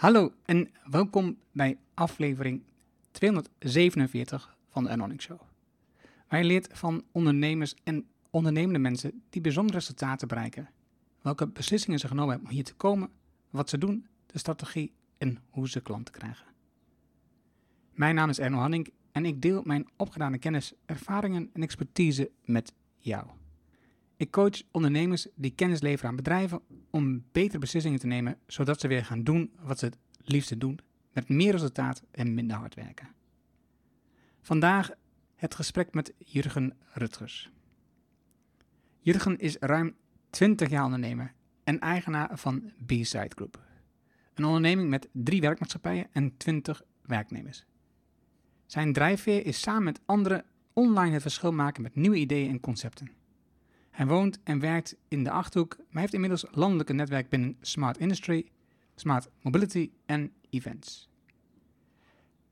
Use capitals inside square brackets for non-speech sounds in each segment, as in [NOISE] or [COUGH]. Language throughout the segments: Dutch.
Hallo en welkom bij aflevering 247 van de Anonic Show. Je leert van ondernemers en ondernemende mensen die bijzondere resultaten bereiken. Welke beslissingen ze genomen hebben om hier te komen, wat ze doen, de strategie en hoe ze klanten krijgen. Mijn naam is Erno Hanning en ik deel mijn opgedane kennis, ervaringen en expertise met jou. Ik coach ondernemers die kennis leveren aan bedrijven om betere beslissingen te nemen, zodat ze weer gaan doen wat ze het liefste doen, met meer resultaat en minder hard werken. Vandaag het gesprek met Jurgen Rutgers. Jurgen is ruim 20 jaar ondernemer en eigenaar van B-Side Group. Een onderneming met drie werkmaatschappijen en 20 werknemers. Zijn drijfveer is samen met anderen online het verschil maken met nieuwe ideeën en concepten. Hij woont en werkt in de Achterhoek, maar heeft inmiddels landelijke netwerk binnen Smart Industry, Smart Mobility en Events.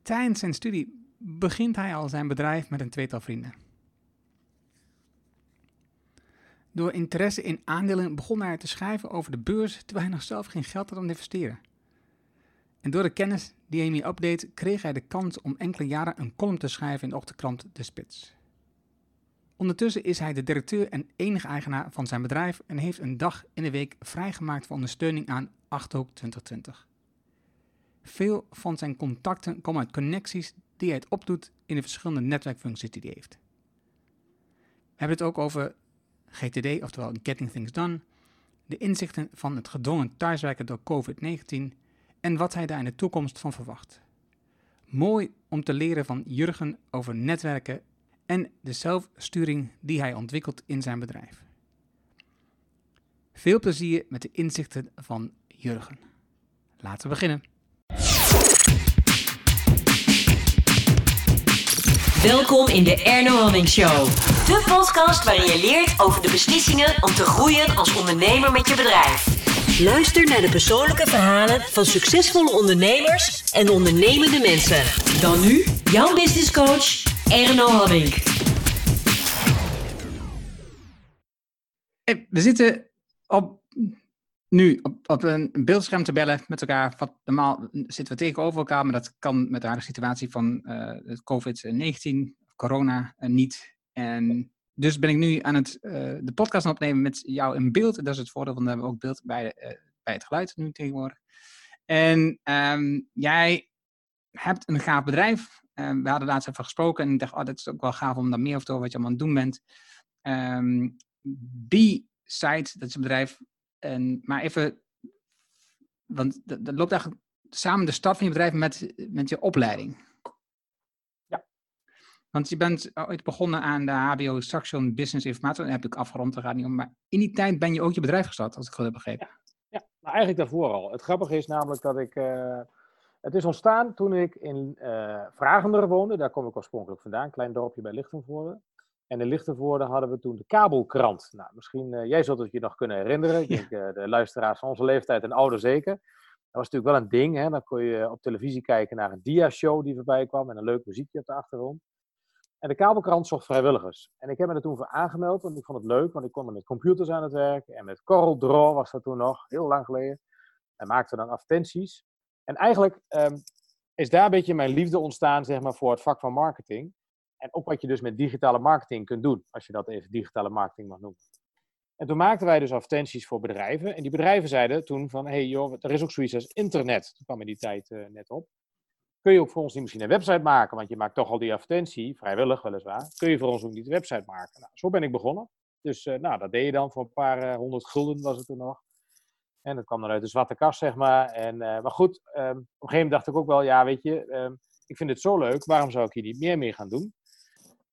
Tijdens zijn studie begint hij al zijn bedrijf met een tweetal vrienden. Door interesse in aandelen begon hij te schrijven over de beurs terwijl hij nog zelf geen geld had om te investeren. En door de kennis die hij mee update, kreeg hij de kans om enkele jaren een column te schrijven in de ochtendkrant De Spits. Ondertussen is hij de directeur en enige eigenaar van zijn bedrijf en heeft een dag in de week vrijgemaakt voor ondersteuning aan Achterhoek 2020. Veel van zijn contacten komen uit connecties die hij opdoet in de verschillende netwerkfuncties die hij heeft. We hebben het ook over GTD, oftewel Getting Things Done, de inzichten van het gedwongen thuiswerken door COVID-19 en wat hij daar in de toekomst van verwacht. Mooi om te leren van Jurgen over netwerken en de zelfsturing die hij ontwikkelt in zijn bedrijf. Veel plezier met de inzichten van Jurgen. Laten we beginnen. Welkom in de Erno Hamming Show. De podcast waarin je leert over de beslissingen om te groeien als ondernemer met je bedrijf. Luister naar de persoonlijke verhalen van succesvolle ondernemers en ondernemende mensen. Dan nu jouw business coach Erno Hamming. We zitten op, nu op, op een beeldscherm te bellen met elkaar. Wat, normaal zitten we tegenover elkaar, maar dat kan met de huidige situatie van uh, COVID-19, corona, uh, niet. En dus ben ik nu aan het uh, de podcast opnemen met jou in beeld. Dat is het voordeel van dat we ook beeld bij, bij het geluid nu tegenwoordig. En um, jij hebt een gaaf bedrijf. Um, we hadden laatst even gesproken en ik dacht, oh, dat is ook wel gaaf om daar meer over te horen wat je allemaal aan het doen bent. Um, B-Site, dat is een bedrijf. En, maar even, want dat, loopt eigenlijk samen de start van je bedrijf met, met je opleiding. Ja. Want je bent ooit begonnen aan de HBO Saxion Business Informatie. Dat heb ik afgerond, daar gaat niet om. Maar in die tijd ben je ook je bedrijf gestart, als ik goed heb begrepen. Ja, ja. nou eigenlijk daarvoor al. Het grappige is namelijk dat ik... Uh, het is ontstaan toen ik in uh, Vragender woonde. Daar kom ik oorspronkelijk vandaan. Een klein dorpje bij Lichtenvoorde. En in Lichtenvoorde hadden we toen de kabelkrant. Nou, misschien, uh, jij zult het je nog kunnen herinneren. Ik denk uh, de luisteraars van onze leeftijd en ouder zeker. Dat was natuurlijk wel een ding. Hè? Dan kon je op televisie kijken naar een dia-show die voorbij kwam. En een leuk muziekje op de achtergrond. En de kabelkrant zocht vrijwilligers. En ik heb me er toen voor aangemeld, want ik vond het leuk. Want ik kon er met computers aan het werk. En met Corel Draw was dat toen nog, heel lang geleden. En maakte dan advertenties. En eigenlijk um, is daar een beetje mijn liefde ontstaan zeg maar, voor het vak van marketing. En ook wat je dus met digitale marketing kunt doen, als je dat even digitale marketing mag noemen. En toen maakten wij dus advertenties voor bedrijven. En die bedrijven zeiden toen van, hey joh, er is ook zoiets als internet. Toen kwam in die tijd uh, net op. Kun je ook voor ons niet misschien een website maken? Want je maakt toch al die advertentie, vrijwillig weliswaar. Kun je voor ons ook niet een website maken? Nou, zo ben ik begonnen. Dus uh, nou, dat deed je dan voor een paar uh, honderd gulden was het er nog. En dat kwam dan uit de zwarte kast, zeg maar. En, maar goed, um, op een gegeven moment dacht ik ook wel, ja, weet je, um, ik vind het zo leuk, waarom zou ik hier niet meer mee gaan doen?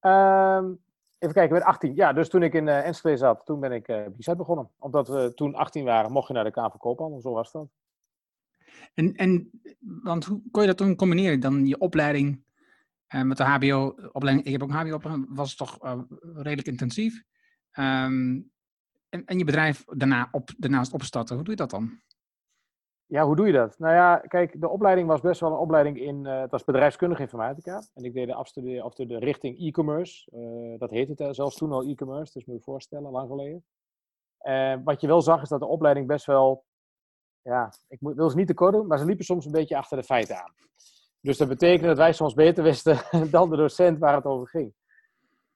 Um, even kijken, ik ben 18. Ja, dus toen ik in uh, Enschede zat, toen ben ik uh, b begonnen. Omdat we toen 18 waren, mocht je naar de Kamer Koophandel, zo was dat. En, en, want hoe kon je dat toen combineren? Dan je opleiding met de HBO-opleiding, ik heb ook HBO-opleiding, was toch redelijk intensief. Um, en, en je bedrijf daarna op, daarnaast opstarten, hoe doe je dat dan? Ja, hoe doe je dat? Nou ja, kijk, de opleiding was best wel een opleiding in, uh, het was bedrijfskundige informatica. En ik deed de afstuderen of de, richting e-commerce. Uh, dat heette het zelfs toen al e-commerce, dus moet je voorstellen, lang geleden. Wat je wel zag is dat de opleiding best wel ja, ik moet, wil ze niet te kort doen, maar ze liepen soms een beetje achter de feiten aan. Dus dat betekent dat wij soms beter wisten [LAUGHS] dan de docent waar het over ging.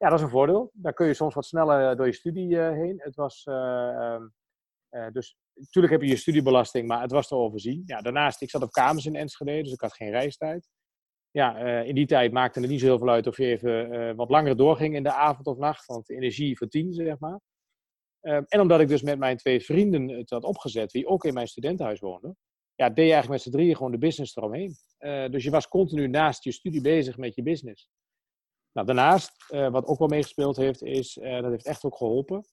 Ja, dat is een voordeel. Dan kun je soms wat sneller door je studie heen. Het was, ehm, dus natuurlijk heb je je studiebelasting, maar het was te overzien. Ja, daarnaast, ik zat op kamers in Enschede, dus ik had geen reistijd. Ja, in die tijd maakte het niet zo heel veel uit of je even wat langer doorging in de avond of nacht, want energie voor tien, zeg maar. Ehm, en omdat ik dus met mijn twee vrienden het had opgezet, die ook in mijn studentenhuis woonden, ja, deed je eigenlijk met z'n drieën gewoon de business eromheen. Dus je was continu naast je studie bezig met je business. Nou, daarnaast, uh, wat ook wel meegespeeld heeft, is, uh, dat heeft echt ook geholpen.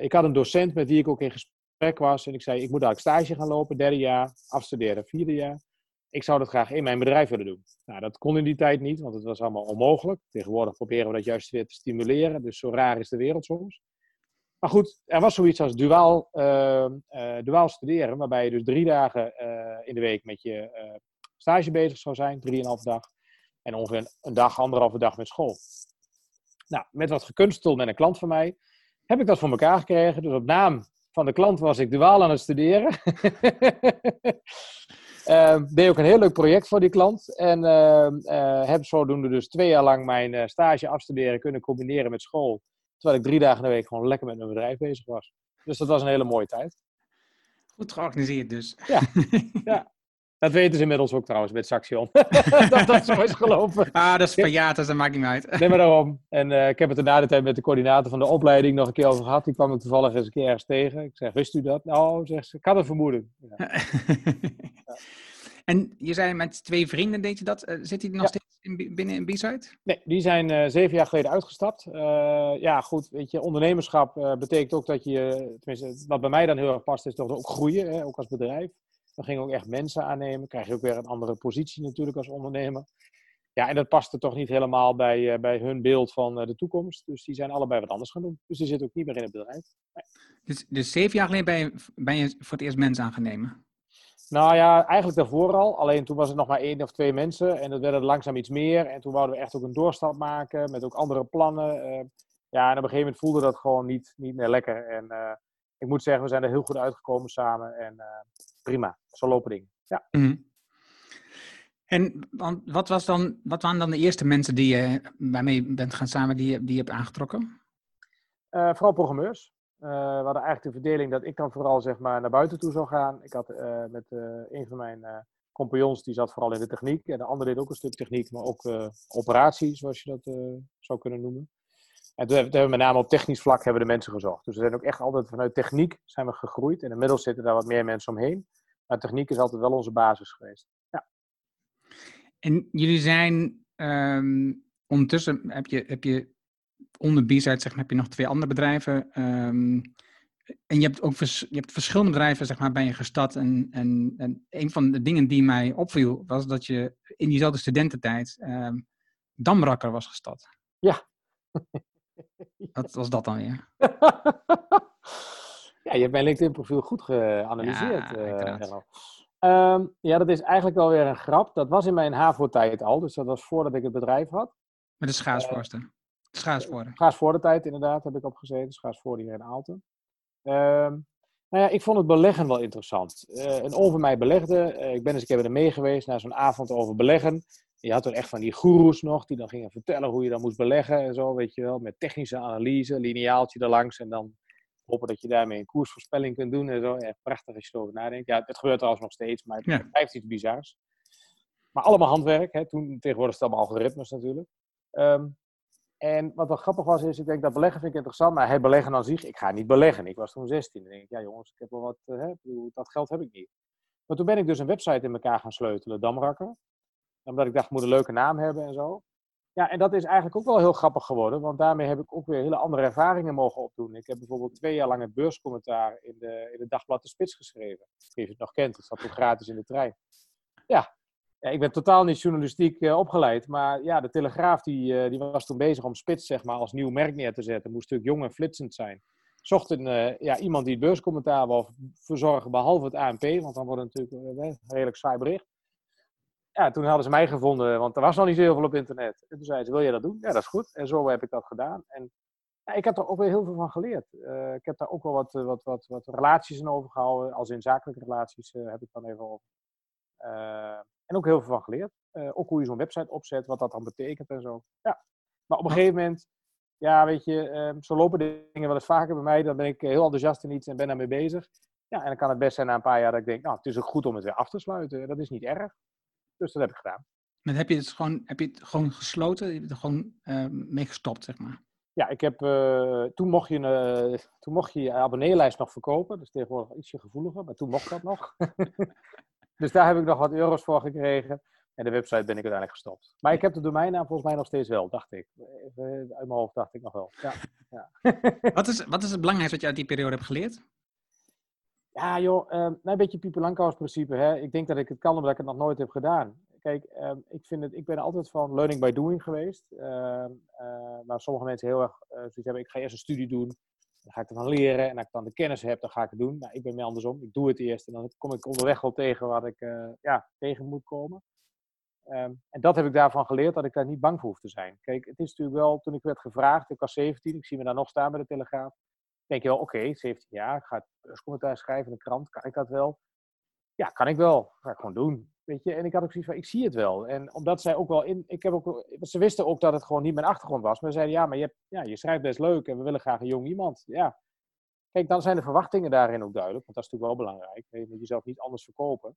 ik had een docent met wie ik ook in gesprek was en ik zei, ik moet eigenlijk stage gaan lopen, derde jaar, afstuderen, vierde jaar. Ik zou dat graag in mijn bedrijf willen doen. Nou, dat kon in die tijd niet, want het was allemaal onmogelijk. Tegenwoordig proberen we dat juist weer te stimuleren, dus zo raar is de wereld soms. Maar goed, er was zoiets als duaal, uh, uh, duaal studeren, waarbij je dus drie dagen uh, in de week met je stage bezig zou zijn, drieënhalf dag. En ongeveer een dag, anderhalve dag met school. Nou, met wat gekunstel met een klant van mij, heb ik dat voor elkaar gekregen. Dus op naam van de klant was ik duaal aan het studeren. Uh, [LAUGHS] deed ook een heel leuk project voor die klant. En uh, heb zodoende dus twee jaar lang mijn stage afstuderen kunnen combineren met school. Terwijl ik drie dagen in de week gewoon lekker met mijn bedrijf bezig was. Dus dat was een hele mooie tijd. Goed georganiseerd dus. Ja, [LAUGHS] ja. Dat weten ze inmiddels ook trouwens met Saxion. [LAUGHS] dat dat zo is gelopen. Ah, dat is verjaard, dus dat maakt niet uit. nee, maar daarom. En uh, ik heb het er na de tijd met de coördinator van de opleiding nog een keer over gehad. Die kwam ik toevallig eens een keer ergens tegen. Ik zeg, wist u dat? Nou, zegt ze, ik had een vermoeden. Ja. ja. [LAUGHS] En je zei met twee vrienden deed je dat. Uh, zit hij nog ja. steeds in, binnen in B-Side? Nee, die zijn uh, zeven jaar geleden uitgestapt. Uh, ja, goed, weet je, ondernemerschap betekent ook dat je, tenminste, wat bij mij dan heel erg past, is toch ook groeien, hè, ook als bedrijf. Dan gingen ook echt mensen aannemen. Krijg je ook weer een andere positie natuurlijk als ondernemer. Ja, en dat paste toch niet helemaal bij, bij hun beeld van de toekomst. Dus die zijn allebei wat anders gaan doen. Dus die zitten ook niet meer in het bedrijf. Nee. Dus, dus zeven jaar geleden ben je, ben je voor het eerst mensen aangenomen? Nou ja, eigenlijk daarvoor al. Alleen toen was het nog maar één of twee mensen. En dat werden er langzaam iets meer. En toen wouden we echt ook een doorstap maken met ook andere plannen. Uh, ja, en op een gegeven moment voelde dat gewoon niet, niet meer lekker. En ik moet zeggen, we zijn er heel goed uitgekomen samen. En uh, prima, zo lopen dingen. Ja. Mm -hmm. En wat, was dan, wat waren dan de eerste mensen die je, waarmee je bent gaan samen die, die je hebt aangetrokken? vooral programmeurs. Uh, we hadden eigenlijk de verdeling dat ik dan vooral zeg maar, naar buiten toe zou gaan. Ik had uh, met een van mijn compagnons, die zat vooral in de techniek. En de andere deed ook een stuk techniek, maar ook operatie, zoals je dat zou kunnen noemen. En toen hebben we met name op technisch vlak hebben we de mensen gezocht. Dus we zijn ook echt altijd vanuit techniek zijn we gegroeid. En inmiddels zitten daar wat meer mensen omheen. Maar techniek is altijd wel onze basis geweest. Ja. En jullie zijn um, ondertussen heb je, heb je onder B-side zeg maar, heb je nog twee andere bedrijven. Um, en je hebt ook vers, je hebt verschillende bedrijven zeg maar, bij je gestart. En, en, en een van de dingen die mij opviel, was dat je in diezelfde studententijd um, Damrakker was gestart. Ja. Wat was dat dan weer? [LAUGHS] ja, je hebt mijn LinkedIn-profiel goed geanalyseerd. Ja, uh, um, ja, dat is eigenlijk wel weer een grap. Dat was in mijn HAVO-tijd al, dus dat was voordat ik het bedrijf had. Met de schaatsvoorsten. Uh, Schaasvoorde. Schaasvoorde tijd inderdaad, heb ik opgezeten. Schaasvoorde hier in Aalten. Um, nou ja, ik vond het beleggen wel interessant. Uh, een oom van mij belegde. Uh, ik ben eens een keer hem mee geweest naar zo'n avond over beleggen. Je had toen echt van die goeroes nog, die dan gingen vertellen hoe je dan moest beleggen en zo, weet je wel. Met technische analyse, lineaaltje erlangs en dan hopen dat je daarmee een koersvoorspelling kunt doen en zo. Echt prachtig als je erover nadenkt. Ja, het gebeurt trouwens nog steeds, maar het ja. blijft iets bizars. Maar allemaal handwerk, hè. Toen, tegenwoordig is het allemaal algoritmes natuurlijk. Um, en wat wel grappig was, is ik denk dat beleggen vind ik interessant, maar het beleggen aan zich, ik ga niet beleggen. Ik was toen 16. En denk ik, ja jongens, ik heb wel wat, hè, dat geld heb ik niet. Maar toen ben ik dus een website in elkaar gaan sleutelen, Damrakker. Omdat ik dacht, moet een leuke naam hebben en zo. Ja, en dat is eigenlijk ook wel heel grappig geworden, want daarmee heb ik ook weer hele andere ervaringen mogen opdoen. Ik heb bijvoorbeeld twee jaar lang het beurscommentaar in de, in het dagblad De Spits geschreven. Wie je het nog kent, dat zat toen gratis in de trein. Ja, ik ben totaal niet journalistiek uh, opgeleid, maar ja, de Telegraaf die, uh, die was toen bezig om Spits zeg maar, als nieuw merk neer te zetten. Moest natuurlijk jong en flitsend zijn. Zocht een, uh, ja, iemand die het beurscommentaar wil verzorgen, behalve het ANP, want dan wordt het natuurlijk een redelijk saai bericht. Ja, toen hadden ze mij gevonden, want er was nog niet zo heel veel op internet. En toen zei ze, wil je dat doen? Ja, dat is goed. En zo heb ik dat gedaan. En Ja, ik heb er ook weer heel veel van geleerd. Uh, ik heb daar ook wel wat, wat, wat, wat relaties in overgehouden. Als in zakelijke relaties uh, heb ik dan even over. Uh, en ook heel veel van geleerd. ook hoe je zo'n website opzet, wat dat dan betekent en zo. Ja. Maar op een gegeven moment, ja, weet je, ehm, zo lopen dingen wel eens vaker bij mij. Dan ben ik heel enthousiast in iets en ben daarmee bezig. Ja, en dan kan het best zijn na een paar jaar dat ik denk, nou, het is ook goed om het weer af te sluiten. Dat is niet erg. Dus dat heb ik gedaan. Maar heb je het gewoon, heb je het gewoon gesloten? Heb je er gewoon uh, mee gestopt, zeg maar? Ja, ik heb, uh, toen, mocht je, uh, toen mocht je je abonneelijst nog verkopen. Dus tegenwoordig ietsje gevoeliger, maar toen mocht dat nog. [LAUGHS] dus daar heb ik nog wat euro's voor gekregen. En de website ben ik uiteindelijk gestopt. Maar ik heb de domeinnaam volgens mij nog steeds wel, dacht ik. Uit mijn hoofd dacht ik nog wel. Ja, ja. [LAUGHS] wat, is, wat is het belangrijkste wat je uit die periode hebt geleerd? Ja, joh, uh, een beetje Pieper Langkous principe. Hè? Ik denk dat ik het kan omdat ik het nog nooit heb gedaan. Kijk, uh, ik, vind het, ik ben altijd van learning by doing geweest. Uh, waar sommige mensen heel erg zoiets hebben, ik ga eerst een studie doen. Dan ga ik ervan leren. En als ik dan de kennis heb, dan ga ik het doen. Nou, ik ben meer andersom. Ik doe het eerst en dan kom ik onderweg wel tegen wat ik ja, tegen moet komen. Um, en dat heb ik daarvan geleerd, dat ik daar niet bang voor hoef te zijn. Kijk, het is natuurlijk wel, toen ik werd gevraagd, ik was 17, ik zie me daar nog staan bij de Telegraaf denk je wel, oké, okay, 17 jaar, ik ga commentaar schrijven in een krant, kan ik dat wel? Ja, kan ik wel. Ga ik gewoon doen. Weet je, en ik had ook zoiets van, ik zie het wel. En omdat zij ook wel in, ik heb ook, ze wisten ook dat het gewoon niet mijn achtergrond was. Maar ze zeiden, ja, maar je, hebt, ja, je schrijft best leuk en we willen graag een jong iemand. Ja. Kijk, dan zijn de verwachtingen daarin ook duidelijk, want dat is natuurlijk wel belangrijk. Je moet jezelf niet anders verkopen.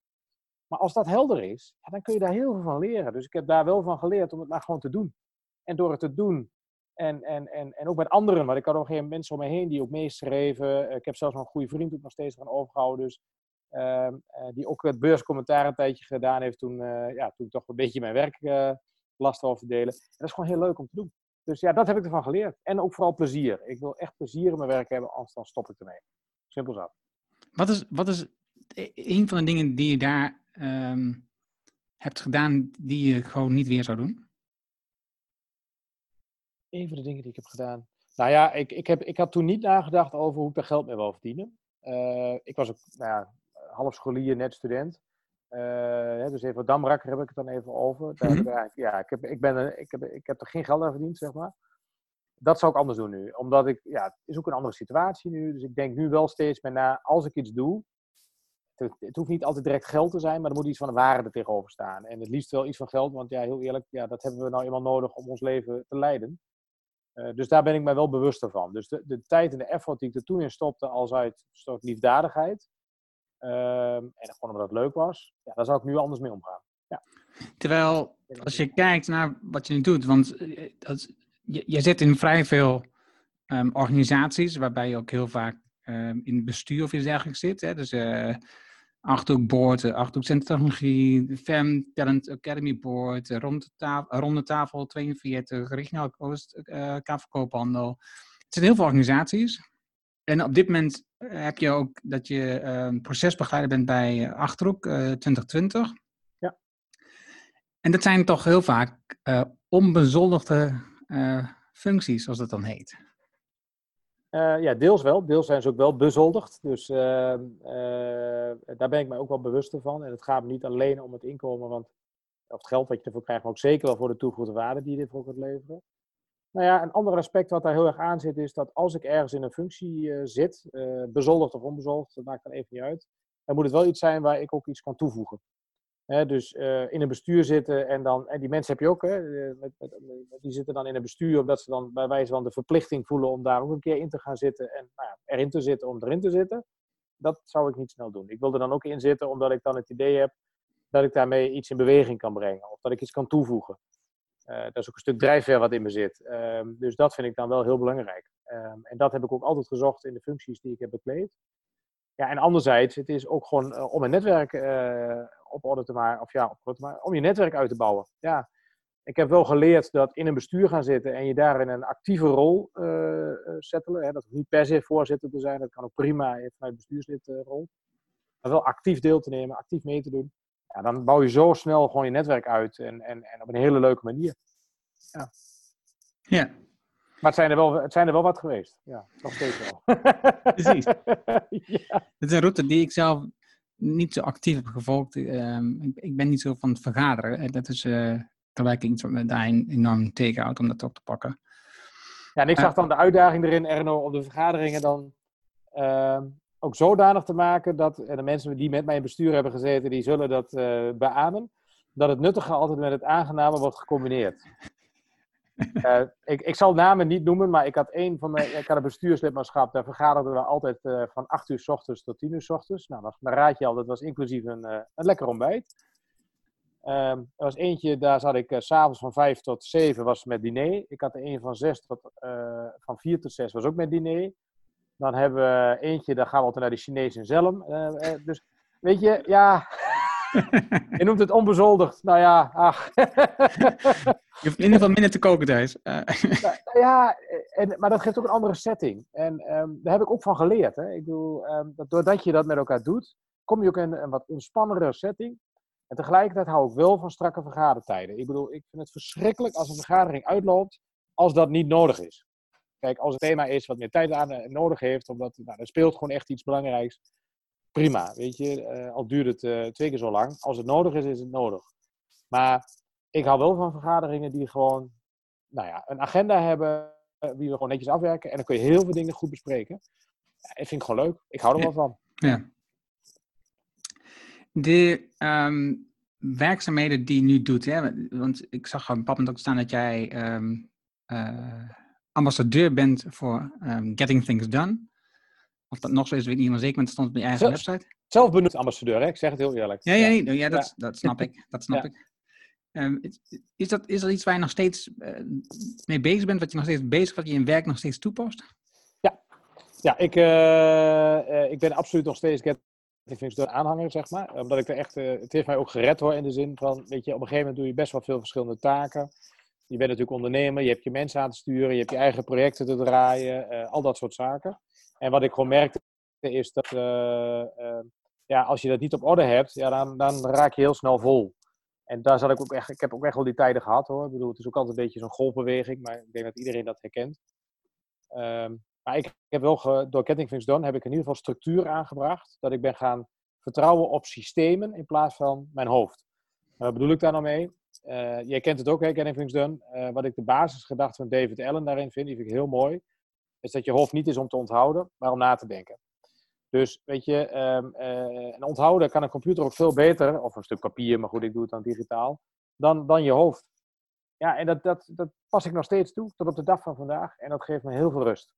Maar als dat helder is, ja, dan kun je daar heel veel van leren. Dus ik heb daar wel van geleerd om het maar gewoon te doen. En door het te doen, en, en, en, en ook met anderen, want ik had ook geen mensen om me heen die ook meeschreven. Ik heb zelfs nog een goede vriend ik nog steeds aan overgehouden. Dus, uh, die ook het beurscommentaar een tijdje gedaan heeft toen, uh, ja, toen ik toch een beetje mijn werk uh, last over verdelen. En dat is gewoon heel leuk om te doen. Dus ja, dat heb ik ervan geleerd. En ook vooral plezier. Ik wil echt plezier in mijn werk hebben, anders dan stop ik ermee. Simpel zo. Wat is, wat is een van de dingen die je daar um, hebt gedaan die je gewoon niet weer zou doen? Een van de dingen die ik heb gedaan. Nou ja, ik, ik, heb, ik had toen niet nagedacht over hoe ik daar geld mee wil verdienen. Uh, ik was ook nou ja, half scholier, net student. Uh, dus even Damrakker heb ik het dan even over. Daar, mm -hmm. ja, ik heb, ik, ben, ik, heb, ik heb er geen geld aan verdiend, zeg maar. Dat zou ik anders doen nu. Omdat ik, ja, het is ook een andere situatie nu. Dus ik denk nu wel steeds meer na, als ik iets doe. Het, het hoeft niet altijd direct geld te zijn, maar er moet iets van waarde er tegenover staan. En het liefst wel iets van geld, want ja, heel eerlijk, ja, dat hebben we nou eenmaal nodig om ons leven te leiden. Uh, dus daar ben ik mij wel bewuster van. Dus de, de tijd en de effort die ik er toen in stopte als uit soort liefdadigheid. Uh, en gewoon omdat het leuk was. Ja, daar zou ik nu anders mee omgaan. Ja. Terwijl, als je kijkt naar wat je nu doet. Want eh, dat, je, je zit in vrij veel um, organisaties. Waarbij je ook heel vaak um, in het bestuur of iets dergelijks zit. Hè? Dus uh, Achterhoek Board, Achterhoek Centrotechnologie, FEM, Talent Academy Board, Ronde Tafel, Ronde Tafel 42, Regionaal Oost, uh, Kamerkoophandel. Het zijn heel veel organisaties. En op dit moment heb je ook dat je uh, procesbegeleider bent bij Achterhoek uh, 2020. Ja. En dat zijn toch heel vaak onbezoldigde functies, zoals dat dan heet. Uh, ja, deels wel. Deels zijn ze ook wel bezoldigd. Dus uh, uh, daar ben ik mij ook wel bewust van. En het gaat me niet alleen om het inkomen want, of het geld wat je ervoor krijgt, maar ook zeker wel voor de toegevoegde waarde die je ervoor kunt leveren. Nou ja, een ander aspect wat daar heel erg aan zit, is dat als ik ergens in een functie zit, bezoldigd of onbezoldigd, dat maakt dan even niet uit, dan moet het wel iets zijn waar ik ook iets kan toevoegen. Dus uh, in een bestuur zitten en dan, en die mensen heb je ook, hè, met, met, die zitten dan in een bestuur omdat ze dan bij wijze van de verplichting voelen om daar ook een keer in te gaan zitten en nou erin te zitten om erin te zitten. Dat zou ik niet snel doen. Ik wil er dan ook in zitten omdat ik dan het idee heb dat ik daarmee iets in beweging kan brengen of dat ik iets kan toevoegen. Uh, dat is ook een stuk drijfveer wat in me zit. Uh, dus dat vind ik dan wel heel belangrijk. Ehm, en dat heb ik ook altijd gezocht in de functies die ik heb bekleed. Ja, en anderzijds, het is ook gewoon om een netwerk op orde te maken, of ja, op orde te maken, om je netwerk uit te bouwen. Ja, ik heb wel geleerd dat in een bestuur gaan zitten en je daarin een actieve rol uh, settelen. Hè, dat hoeft niet per se voorzitter te zijn, dat kan ook prima vanuit bestuurslidrol. maar wel actief deel te nemen, actief mee te doen. Ja, dan bouw je zo snel gewoon je netwerk uit en, en, en op een hele leuke manier. Ja. ja. Maar het zijn, er wel, het zijn er wel wat geweest. Ja, nog steeds wel. [LAUGHS] Precies. [LAUGHS] ja. Het is een route die ik zelf niet zo actief heb gevolgd. Um, ik, ik, ben niet zo van het vergaderen. Dat is uh, gelijk iets wat me daar enorm tegenhoudt om dat op te pakken. Ja, en ik zag dan de uitdaging erin, Erno, om de vergaderingen dan ehm, ook zodanig te maken dat en de mensen die met mij in bestuur hebben gezeten, die zullen dat uh, beamen, dat het nuttige altijd met het aangename wordt gecombineerd. Uh, ik, ik, zal namen niet noemen, maar ik had een van mijn, ik had een bestuurslidmaatschap, daar vergaderden we altijd uh, van 8 uur s ochtends tot 10 uur s ochtends. Nou, dan raad je al, dat was inclusief een, uh, een lekker ontbijt. Um, er was eentje, daar zat ik s s'avonds van 5 tot 7 was met diner. Ik had er een van 6 tot, van 4 tot 6 was ook met diner. Dan hebben we eentje, daar gaan we altijd naar de Chinees in Zelm. dus weet je, ja, je noemt het onbezoldigd. Nou ja, ach. [LAUGHS] Je hoeft in ieder geval minder te koken thuis. Uh. Nou, ja, en, maar dat geeft ook een andere setting. En um, daar heb ik ook van geleerd. Hè. Ik bedoel, um, dat doordat je dat met elkaar doet, kom je ook in een wat ontspannendere setting. En tegelijkertijd hou ik wel van strakke vergadertijden. Ik bedoel, ik vind het verschrikkelijk als een vergadering uitloopt als dat niet nodig is. Kijk, als het thema is wat meer tijd aan eh, nodig heeft, omdat nou, er speelt gewoon echt iets belangrijks. Prima, weet je. Uh, al duurt het uh, twee keer zo lang. Als het nodig is, is het nodig. Maar ik hou wel van vergaderingen die gewoon nou ja, een agenda hebben, die we gewoon netjes afwerken. En dan kun je heel veel dingen goed bespreken. Ja, dat vind ik gewoon leuk. Ik hou er wel van. Ja. De um, werkzaamheden die je nu doet, hè, want ik zag op een bepaald ook staan dat jij um, uh, ambassadeur bent voor um, Getting Things Done. Of dat nog zo is, weet ik niet, maar zeker, maar het stond op je eigen Zelf, website. Zelfbenoemd ambassadeur, hè? ik zeg het heel eerlijk. Ja, ja, ja. ja, dat, dat snap ik. Dat snap ik. Um, is, dat, is iets waar je nog steeds uh, mee bezig bent, wat je nog steeds bezig, wat je in werk nog steeds toepast? Ja, ja ik, uh, uh, ik ben absoluut nog steeds Getting Done aanhanger, zeg maar. Omdat ik er echt, het heeft mij ook gered hoor, in de zin van, weet je, op een gegeven moment doe je best wel veel verschillende taken. Je bent natuurlijk ondernemer, je hebt je mensen aan te sturen, je hebt je eigen projecten te draaien, al dat soort zaken. En wat ik gewoon merkte is dat, ja, als je dat niet op orde hebt, ja, dan, dan raak je heel snel vol. En daar zat ik ook echt, ik heb ook echt wel die tijden gehad hoor. Ik bedoel, het is ook altijd een beetje zo'n golfbeweging, maar ik denk dat iedereen dat herkent. Um, maar ik heb wel, door Kettingvings Done heb ik in ieder geval structuur aangebracht. Dat ik ben gaan vertrouwen op systemen in plaats van mijn hoofd. Wat bedoel ik daar nou mee? Uh, jij kent het ook, hè, Kettingvings Done. Uh, wat ik de basisgedachte van David Allen daarin vind, die vind ik heel mooi. Is dat je hoofd niet is om te onthouden, maar om na te denken. Dus weet je, um, uh, en onthouden kan een computer ook veel beter, of een stuk papier, maar goed, ik doe het dan digitaal, dan, dan je hoofd. Ja, en dat, dat, dat pas ik nog steeds toe, tot op de dag van vandaag. En dat geeft me heel veel rust.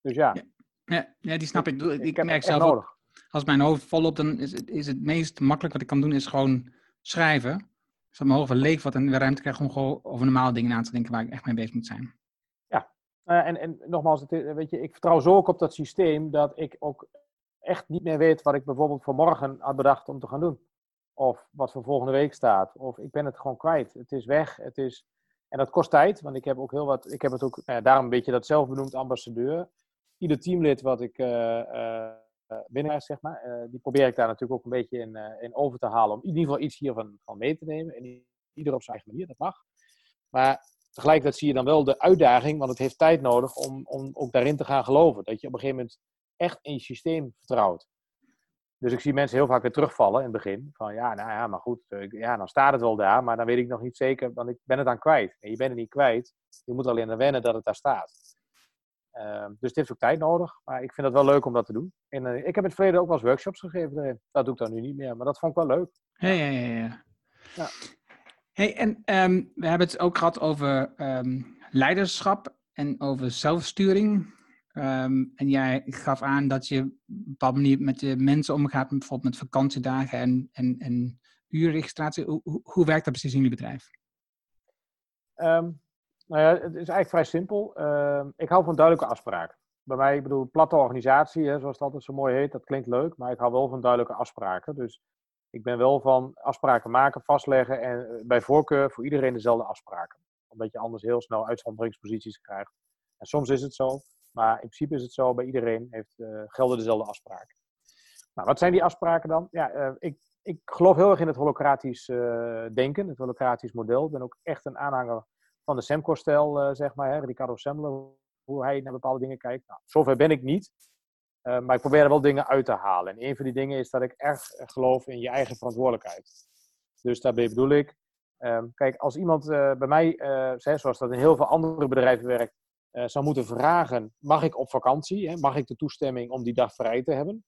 Dus ja. Ja, ja die snap ik. Ik, ik merk zelf nodig. Ook, als mijn hoofd volop, dan is het, is het meest makkelijk wat ik kan doen, is gewoon schrijven. Als mijn hoofd leeg wordt en weer ruimte krijg om gewoon over normale dingen na te denken waar ik echt mee bezig moet zijn. Uh, en, en nogmaals, het, weet je, ik vertrouw zo ook op dat systeem dat ik ook echt niet meer weet wat ik bijvoorbeeld voor morgen had bedacht om te gaan doen. Of wat voor volgende week staat. Of ik ben het gewoon kwijt. Het is weg. Het is... En dat kost tijd, want ik heb ook heel wat. Ik heb het ook, nou daarom een beetje dat zelfbenoemd ambassadeur. Ieder teamlid wat ik uh, uh, binnen zeg maar, die probeer ik daar natuurlijk ook een beetje in, in over te halen. Om in ieder geval iets hiervan van mee te nemen. En ieder op zijn eigen manier, dat mag. Maar tegelijkertijd zie je dan wel de uitdaging, want het heeft tijd nodig om, om ook daarin te gaan geloven. Dat je op een gegeven moment echt in je systeem vertrouwt. Dus ik zie mensen heel vaak weer terugvallen in het begin. Van ja, nou ja, maar goed, eh, ja, dan staat het wel daar, maar dan weet ik nog niet zeker, want ik ben het dan kwijt. En je bent het niet kwijt, je moet alleen aan wennen dat het daar staat. Uh, dus het heeft ook tijd nodig, maar ik vind het wel leuk om dat te doen. En, uh, ik heb in het verleden ook wel eens workshops gegeven. Dat doe ik dan nu niet meer, maar dat vond ik wel leuk. Ja, ja, ja. ja. ja. Hey, en um, we hebben het ook gehad over um, leiderschap en over zelfsturing. Um, en jij gaf aan dat je op een bepaalde manier met de mensen omgaat, bijvoorbeeld met vakantiedagen en, en, en uurregistratie. Hoe, hoe werkt dat precies in jullie bedrijf? nou ja, het is eigenlijk vrij simpel. ik hou van duidelijke afspraken. Bij mij, ik bedoel, platte organisatie, hè, zoals het altijd zo mooi heet, dat klinkt leuk, maar ik hou wel van duidelijke afspraken. Dus ik ben wel van afspraken maken, vastleggen en eh, bij voorkeur voor iedereen dezelfde afspraken. Omdat je anders heel snel uitzonderingsposities krijgt. En soms is het zo, maar in principe is het zo, bij iedereen heeft, uh, gelden dezelfde afspraken. Nou, wat zijn die afspraken dan? Ja, uh, ik, ik geloof heel erg in het holocratisch denken, het holocratisch model. Ik ben ook echt een aanhanger van de Semco-stijl, zeg maar, hè, Ricardo Semler, hoe hij naar bepaalde dingen kijkt. Nou, zover ben ik niet. Uh, maar ik probeer er wel dingen uit te halen. En een van die dingen is dat ik erg geloof in je eigen verantwoordelijkheid. Dus daarbij bedoel ik, um, kijk, als iemand uh, bij mij, zoals dat in heel veel andere bedrijven werkt, zou moeten vragen: mag ik op vakantie? Hè? Mag ik de toestemming om die dag vrij te hebben?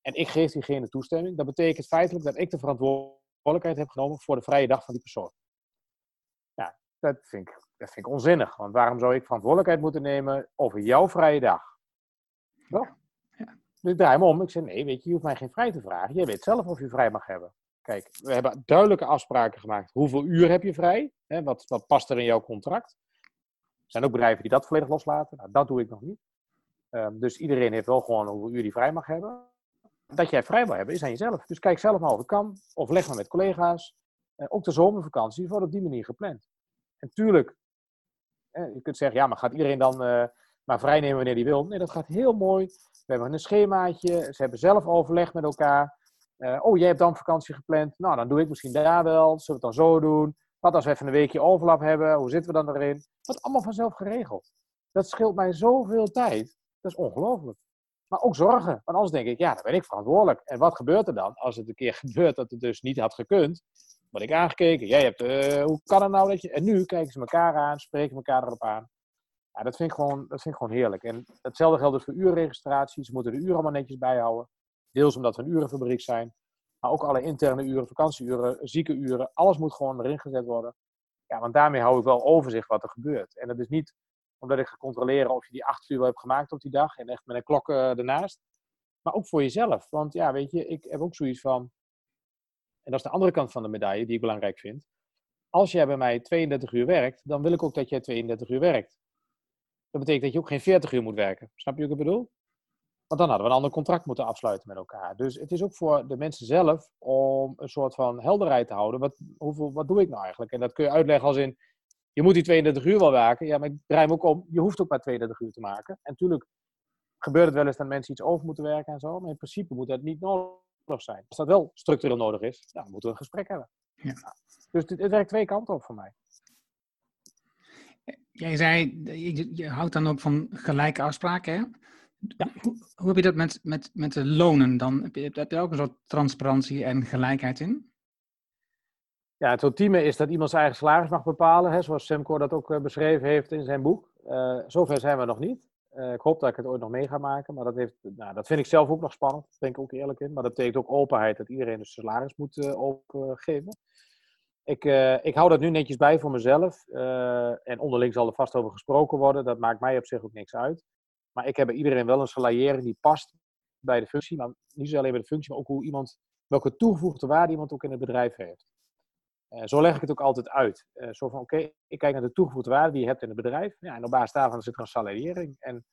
En ik geef diegene toestemming. Dat betekent feitelijk dat ik de verantwoordelijkheid heb genomen voor de vrije dag van die persoon. Ja, dat vind ik, dat vind ik onzinnig. Want waarom zou ik verantwoordelijkheid moeten nemen over jouw vrije dag? Toch? Ik draai hem om. Ik zeg: nee, weet je, je hoeft mij geen vrij te vragen. Jij weet zelf of je vrij mag hebben. Kijk, we hebben duidelijke afspraken gemaakt. Hoeveel uur heb je vrij? Hè, wat, wat past er in jouw contract? Er zijn ook bedrijven die dat volledig loslaten. Nou, dat doe ik nog niet. Um, dus iedereen heeft wel gewoon hoeveel uur die vrij mag hebben. Dat jij vrij wil hebben, is aan jezelf. Dus kijk zelf maar of het kan. Of leg maar met collega's. Uh, ook de zomervakantie wordt op die manier gepland. En tuurlijk, eh, je kunt zeggen, ja, maar gaat iedereen dan uh, maar vrij nemen wanneer hij wil? Nee, dat gaat heel mooi. We hebben een schemaatje. Ze hebben zelf overleg met elkaar. Uh, oh, jij hebt dan vakantie gepland. Nou, dan doe ik misschien daar wel. Zullen we het dan zo doen? Wat als we even een weekje overlap hebben? Hoe zitten we dan erin? Dat allemaal vanzelf geregeld. Dat scheelt mij zoveel tijd. Dat is ongelooflijk. Maar ook zorgen. Want anders denk ik, ja, dan ben ik verantwoordelijk. En wat gebeurt er dan? Als het een keer [LAUGHS] gebeurt dat het dus niet had gekund, word ik aangekeken. Jij hebt, uh, hoe kan het nou dat je... En nu kijken ze elkaar aan, spreken elkaar erop aan. Ja, dat vind ik gewoon, dat vind ik gewoon heerlijk. En hetzelfde geldt dus voor uurregistraties. Ze moeten de uren allemaal netjes bijhouden. Deels omdat we een urenfabriek zijn. Maar ook alle interne uren, vakantieuren, ziekenuren. Alles moet gewoon erin gezet worden. Ja, want daarmee hou ik wel overzicht wat er gebeurt. En dat is niet omdat ik ga controleren of je die acht uur wel hebt gemaakt op die dag. En echt met een klok uh, ernaast. Maar ook voor jezelf. Want ja, weet je, ik heb ook zoiets van. En dat is de andere kant van de medaille die ik belangrijk vind. Als jij bij mij 32 uur werkt, dan wil ik ook dat jij 32 uur werkt. Dat betekent dat je ook geen 40 uur moet werken. Snap je wat ik bedoel? Want dan hadden we een ander contract moeten afsluiten met elkaar. Dus het is ook voor de mensen zelf om een soort van helderheid te houden. Wat, hoeveel, wat doe ik nou eigenlijk? En dat kun je uitleggen als in, je moet die 32 uur wel werken. Ja, maar ik draai hem ook om, je hoeft ook maar 32 uur te maken. En natuurlijk gebeurt het wel eens dat mensen iets over moeten werken en zo. Maar in principe moet dat niet nodig zijn. Als dat wel structureel nodig is, dan moeten we een gesprek hebben. Ja. Dus het, het werkt twee kanten op voor mij. Jij zei, je, je, houdt dan ook van gelijke afspraken, hè? Ja. Hoe, hoe, heb je dat met, met, met de lonen dan? Heb je, heb je ook een soort transparantie en gelijkheid in? Ja, het ultieme is dat iemand zijn eigen salaris mag bepalen, hè, zoals Semco dat ook uh, beschreven heeft in zijn boek. Uh, zover zijn we nog niet. Uh, ik hoop dat ik het ooit nog mee ga maken, maar dat, heeft, nou, dat vind ik zelf ook nog spannend, daar ben ik ook eerlijk in. Maar dat betekent ook openheid, dat iedereen de salaris moet opgeven. Ik, ik hou dat nu netjes bij voor mezelf. en onderling zal er vast over gesproken worden. Dat maakt mij op zich ook niks uit. Maar ik heb bij iedereen wel een salariering die past bij de functie. Maar niet alleen bij de functie, maar ook hoe iemand, welke toegevoegde waarde iemand ook in het bedrijf heeft. Uh, zo leg ik het ook altijd uit. Zo van, oké, ik kijk naar de toegevoegde waarde die je hebt in het bedrijf. Ja, en op basis daarvan zit er een salariering. En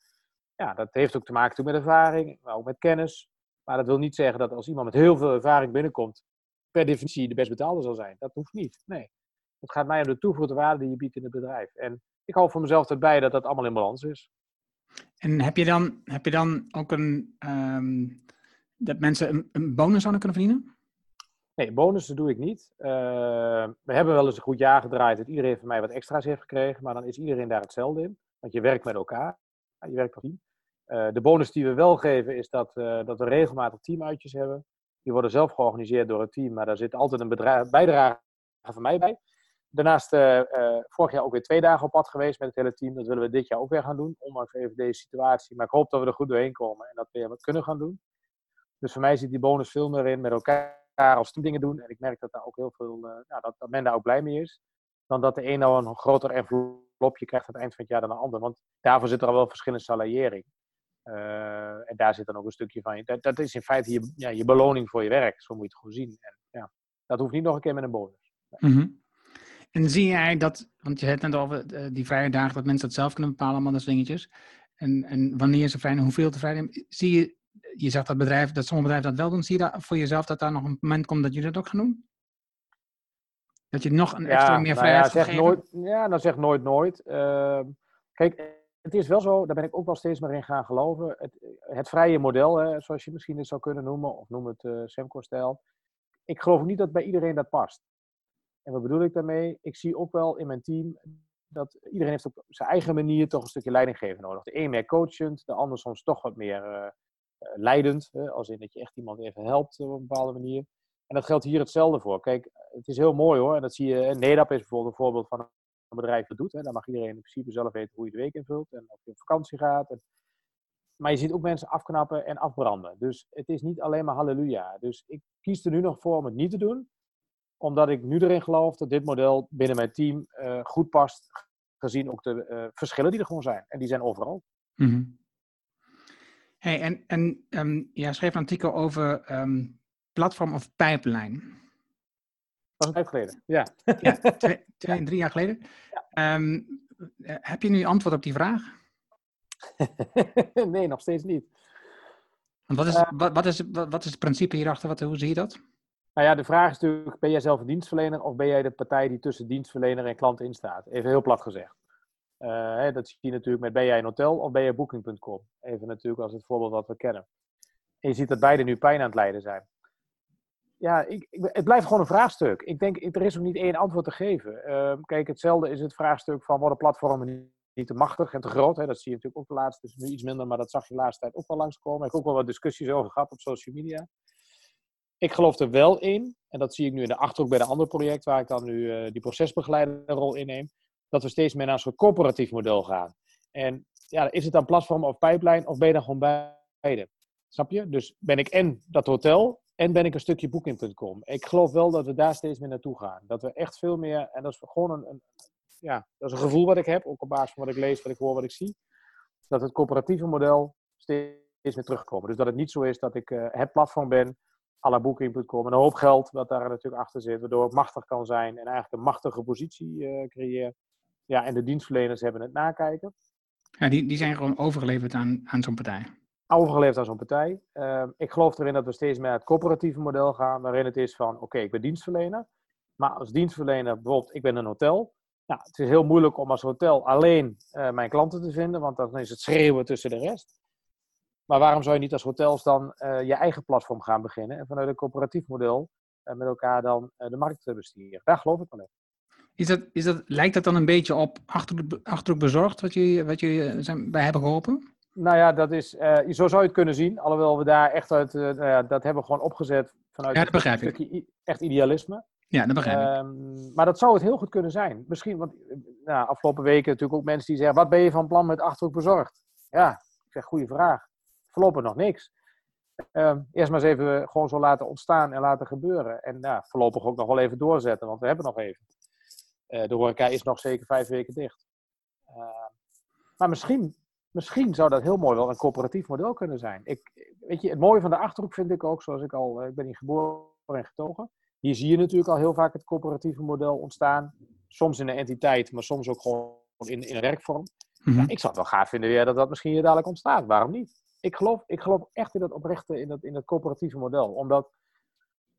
ja, dat heeft ook te maken met ervaring, maar ook met kennis. Maar dat wil niet zeggen dat als iemand met heel veel ervaring binnenkomt, per definitie de best betaalde zal zijn. Dat hoeft niet. Nee. Het gaat mij om de toegevoegde waarde die je biedt in het bedrijf. En ik hou voor mezelf erbij dat dat allemaal in balans is. En heb je dan, heb je dan ook een, um, dat mensen een, een, bonus zouden kunnen verdienen? Nee, bonussen doe ik niet. Uh, we hebben wel eens een goed jaar gedraaid dat iedereen van mij wat extra's heeft gekregen, maar dan is iedereen daar hetzelfde in. Want je werkt met elkaar, je werkt als team. Uh, de bonus die we wel geven is dat, uh, dat we regelmatig teamuitjes hebben. Die worden zelf georganiseerd door het team, maar daar zit altijd een bijdrage van mij bij. Daarnaast uh, vorig jaar ook weer twee dagen op pad geweest met het hele team. Dat willen we dit jaar ook weer gaan doen, ondanks even deze situatie. Maar ik hoop dat we er goed doorheen komen en dat we wat kunnen gaan doen. Dus voor mij zit die bonus veel meer in met elkaar als team dingen doen. En ik merk dat, daar ook heel veel, uh, nou, dat, dat men daar ook blij mee is. Dan dat de een nou een groter envelopje krijgt aan het eind van het jaar dan de ander. Want daarvoor zit er al wel verschillende salariering. En daar zit dan ook een stukje van. Dat, dat is in feite je, ja, je beloning voor je werk. Zo moet je het gewoon zien. En, ja, dat hoeft niet nog een keer met een bonus. Mm en zie jij dat, want je hebt net over uh, die vrije dagen, dat mensen dat zelf kunnen bepalen, allemaal dat dingetjes. En, en wanneer ze vrij en hoeveel te vrij nemen. Zie je, je zegt dat, bedrijf, dat sommige bedrijven dat wel doen, zie je dat voor jezelf dat daar nog een moment komt dat jullie dat ook gaan doen? Dat je nog een extra meer vrijheid nou ja, zeg nooit, Ja, dan zeg nooit nooit. Uh, kijk, het is wel zo, daar ben ik ook wel steeds meer in gaan geloven. Het, het vrije model, hè, zoals je misschien het zou kunnen noemen, of noem het uh, Semco-stijl. Ik geloof niet dat bij iedereen dat past. En wat bedoel ik daarmee? Ik zie ook wel in mijn team dat iedereen heeft op zijn eigen manier toch een stukje leidinggeven nodig. De een meer coachend, de ander soms toch wat meer uh, leidend. Hè? als in dat je echt iemand even helpt op een bepaalde manier. En dat geldt hier hetzelfde voor. Kijk, het is heel mooi hoor. En dat zie je. NEDAP is bijvoorbeeld een voorbeeld van bedrijf dat doet. Hè. Dan mag iedereen in principe zelf weten hoe je de week invult en of je op vakantie gaat. Maar je ziet ook mensen afknappen en afbranden. Dus het is niet alleen maar halleluja. Dus ik kies er nu nog voor om het niet te doen. Omdat ik nu erin geloof dat dit model binnen mijn team uh, goed past. Gezien ook de uh, verschillen die er gewoon zijn. En die zijn overal. Mm. Hey, en en jij schreef een artikel over um, platform of pipeline. Dat was een tijd geleden, ja. ja [LAUGHS] twee, twee, drie jaar geleden. Ja. Um, heb je nu antwoord op die vraag? [LAUGHS] nee, nog steeds niet. wat is, uh, wat, wat, is, wat, wat, is het principe hierachter? Wat, hoe zie je dat? Nou ja, de vraag is natuurlijk, ben jij zelf een dienstverlener of ben jij de partij die tussen dienstverlener en klant in staat? Even heel plat gezegd. Uh, hè, dat zie je natuurlijk met ben jij een hotel of ben jij booking.com? Even natuurlijk als het voorbeeld wat we kennen. En je ziet dat beide nu pijn aan het lijden zijn ja, ik, het blijft gewoon een vraagstuk. Ik denk, er is ook niet één antwoord te geven. Uh, kijk, hetzelfde is het vraagstuk van worden platformen niet te machtig en te groot. Hè? Dat zie je natuurlijk ook de laatste, dus nu iets minder, maar dat zag je de laatste tijd ook wel langskomen. Ik heb ook wel wat discussies over gehad op social media. Ik geloof er wel in, en dat zie ik nu in de Achterhoek bij de andere project, waar ik dan nu uh, die procesbegeleiderrol inneem, dat we steeds meer naar een soort corporatief model gaan. En ja, is het dan platform of pipeline, of ben je dan gewoon beide? Snap je? Dus ben ik en dat hotel, en ben ik een stukje booking.com. Ik geloof wel dat we daar steeds meer naartoe gaan. Dat we echt veel meer, en dat is gewoon een, een, ja, dat is een gevoel wat ik heb, ook op basis van wat ik lees, wat ik hoor, wat ik zie. Dat het coöperatieve model steeds meer terugkomt. Dus dat het niet zo is dat ik uh, het platform ben, à la booking.com, een hoop geld wat daar natuurlijk achter zit, waardoor ik machtig kan zijn en eigenlijk een machtige positie uh, creëer. Ja, en de dienstverleners hebben het nakijken. Ja, die, die zijn gewoon overgeleverd aan, aan zo'n partij overgeleefd aan zo'n partij. Uh, ik geloof erin dat we steeds meer het coöperatieve model gaan, waarin het is van, oké, ik ben dienstverlener. Maar als dienstverlener, bijvoorbeeld, ik ben een hotel. Nou, het is heel moeilijk om als hotel alleen uh, mijn klanten te vinden, want dan is het schreeuwen tussen de rest. Maar waarom zou je niet als hotels dan uh, je eigen platform gaan beginnen en vanuit een coöperatief model met elkaar dan de markt te besturen? Daar geloof ik wel in. Is dat, is dat, lijkt dat dan een beetje op achterhoek bezorgd, wat jullie, wat zijn, bij hebben geholpen? Nou ja, dat is, uh, zo zou je het kunnen zien. Alhoewel we daar echt uit, uh, nou dat hebben we gewoon opgezet vanuit ja, dat begrijp een stukje echt idealisme. Ja, dat begrijp ik. Um, maar dat zou het heel goed kunnen zijn. Misschien, want nou, afgelopen weken natuurlijk ook mensen die zeggen, wat ben je van plan met Achterhoek bezorgd? Ja, ik zeg, goede vraag. Voorlopig nog niks. Um, eerst maar eens even gewoon zo laten ontstaan en laten gebeuren. En nou, voorlopig ook nog wel even doorzetten, want we hebben nog even. Uh, de horeca is nog zeker vijf weken dicht. maar misschien misschien zou dat heel mooi wel een coöperatief model kunnen zijn. Ik, weet je, het mooie van de Achterhoek vind ik ook, zoals ik al, eh, ik ben hier geboren en getogen. Hier zie je natuurlijk al heel vaak het coöperatieve model ontstaan. Soms in een entiteit, maar soms ook gewoon in, in een werkvorm. Mm ja, ik zou het wel gaaf vinden weer dat dat misschien hier dadelijk ontstaat. Waarom niet? Ik geloof, ik geloof echt in dat oprechte, in dat, in dat coöperatieve model. Omdat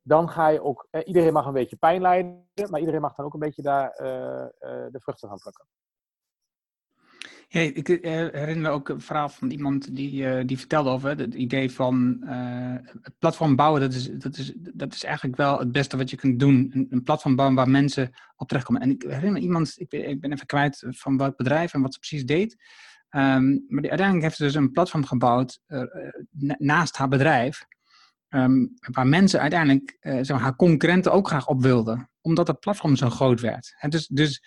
dan ga je ook, eh, iedereen mag een beetje pijn lijden, maar iedereen mag dan ook een beetje daar uh, uh, de vruchten van plukken. Ja, ik uh, herinner me ook een verhaal van iemand die, uh, die vertelde over het idee van uh, het platform bouwen. Dat is, dat, is, dat is eigenlijk wel het beste wat je kunt doen. Een, platform bouwen waar mensen op terechtkomen. En ik herinner iemand, ik, ik ben even kwijt van welk bedrijf en wat ze precies deed. Um, maar uiteindelijk heeft ze dus een platform gebouwd naast haar bedrijf. Um, waar mensen uiteindelijk zeg haar concurrenten ook graag op wilden. Omdat het platform zo groot werd. En dus, dus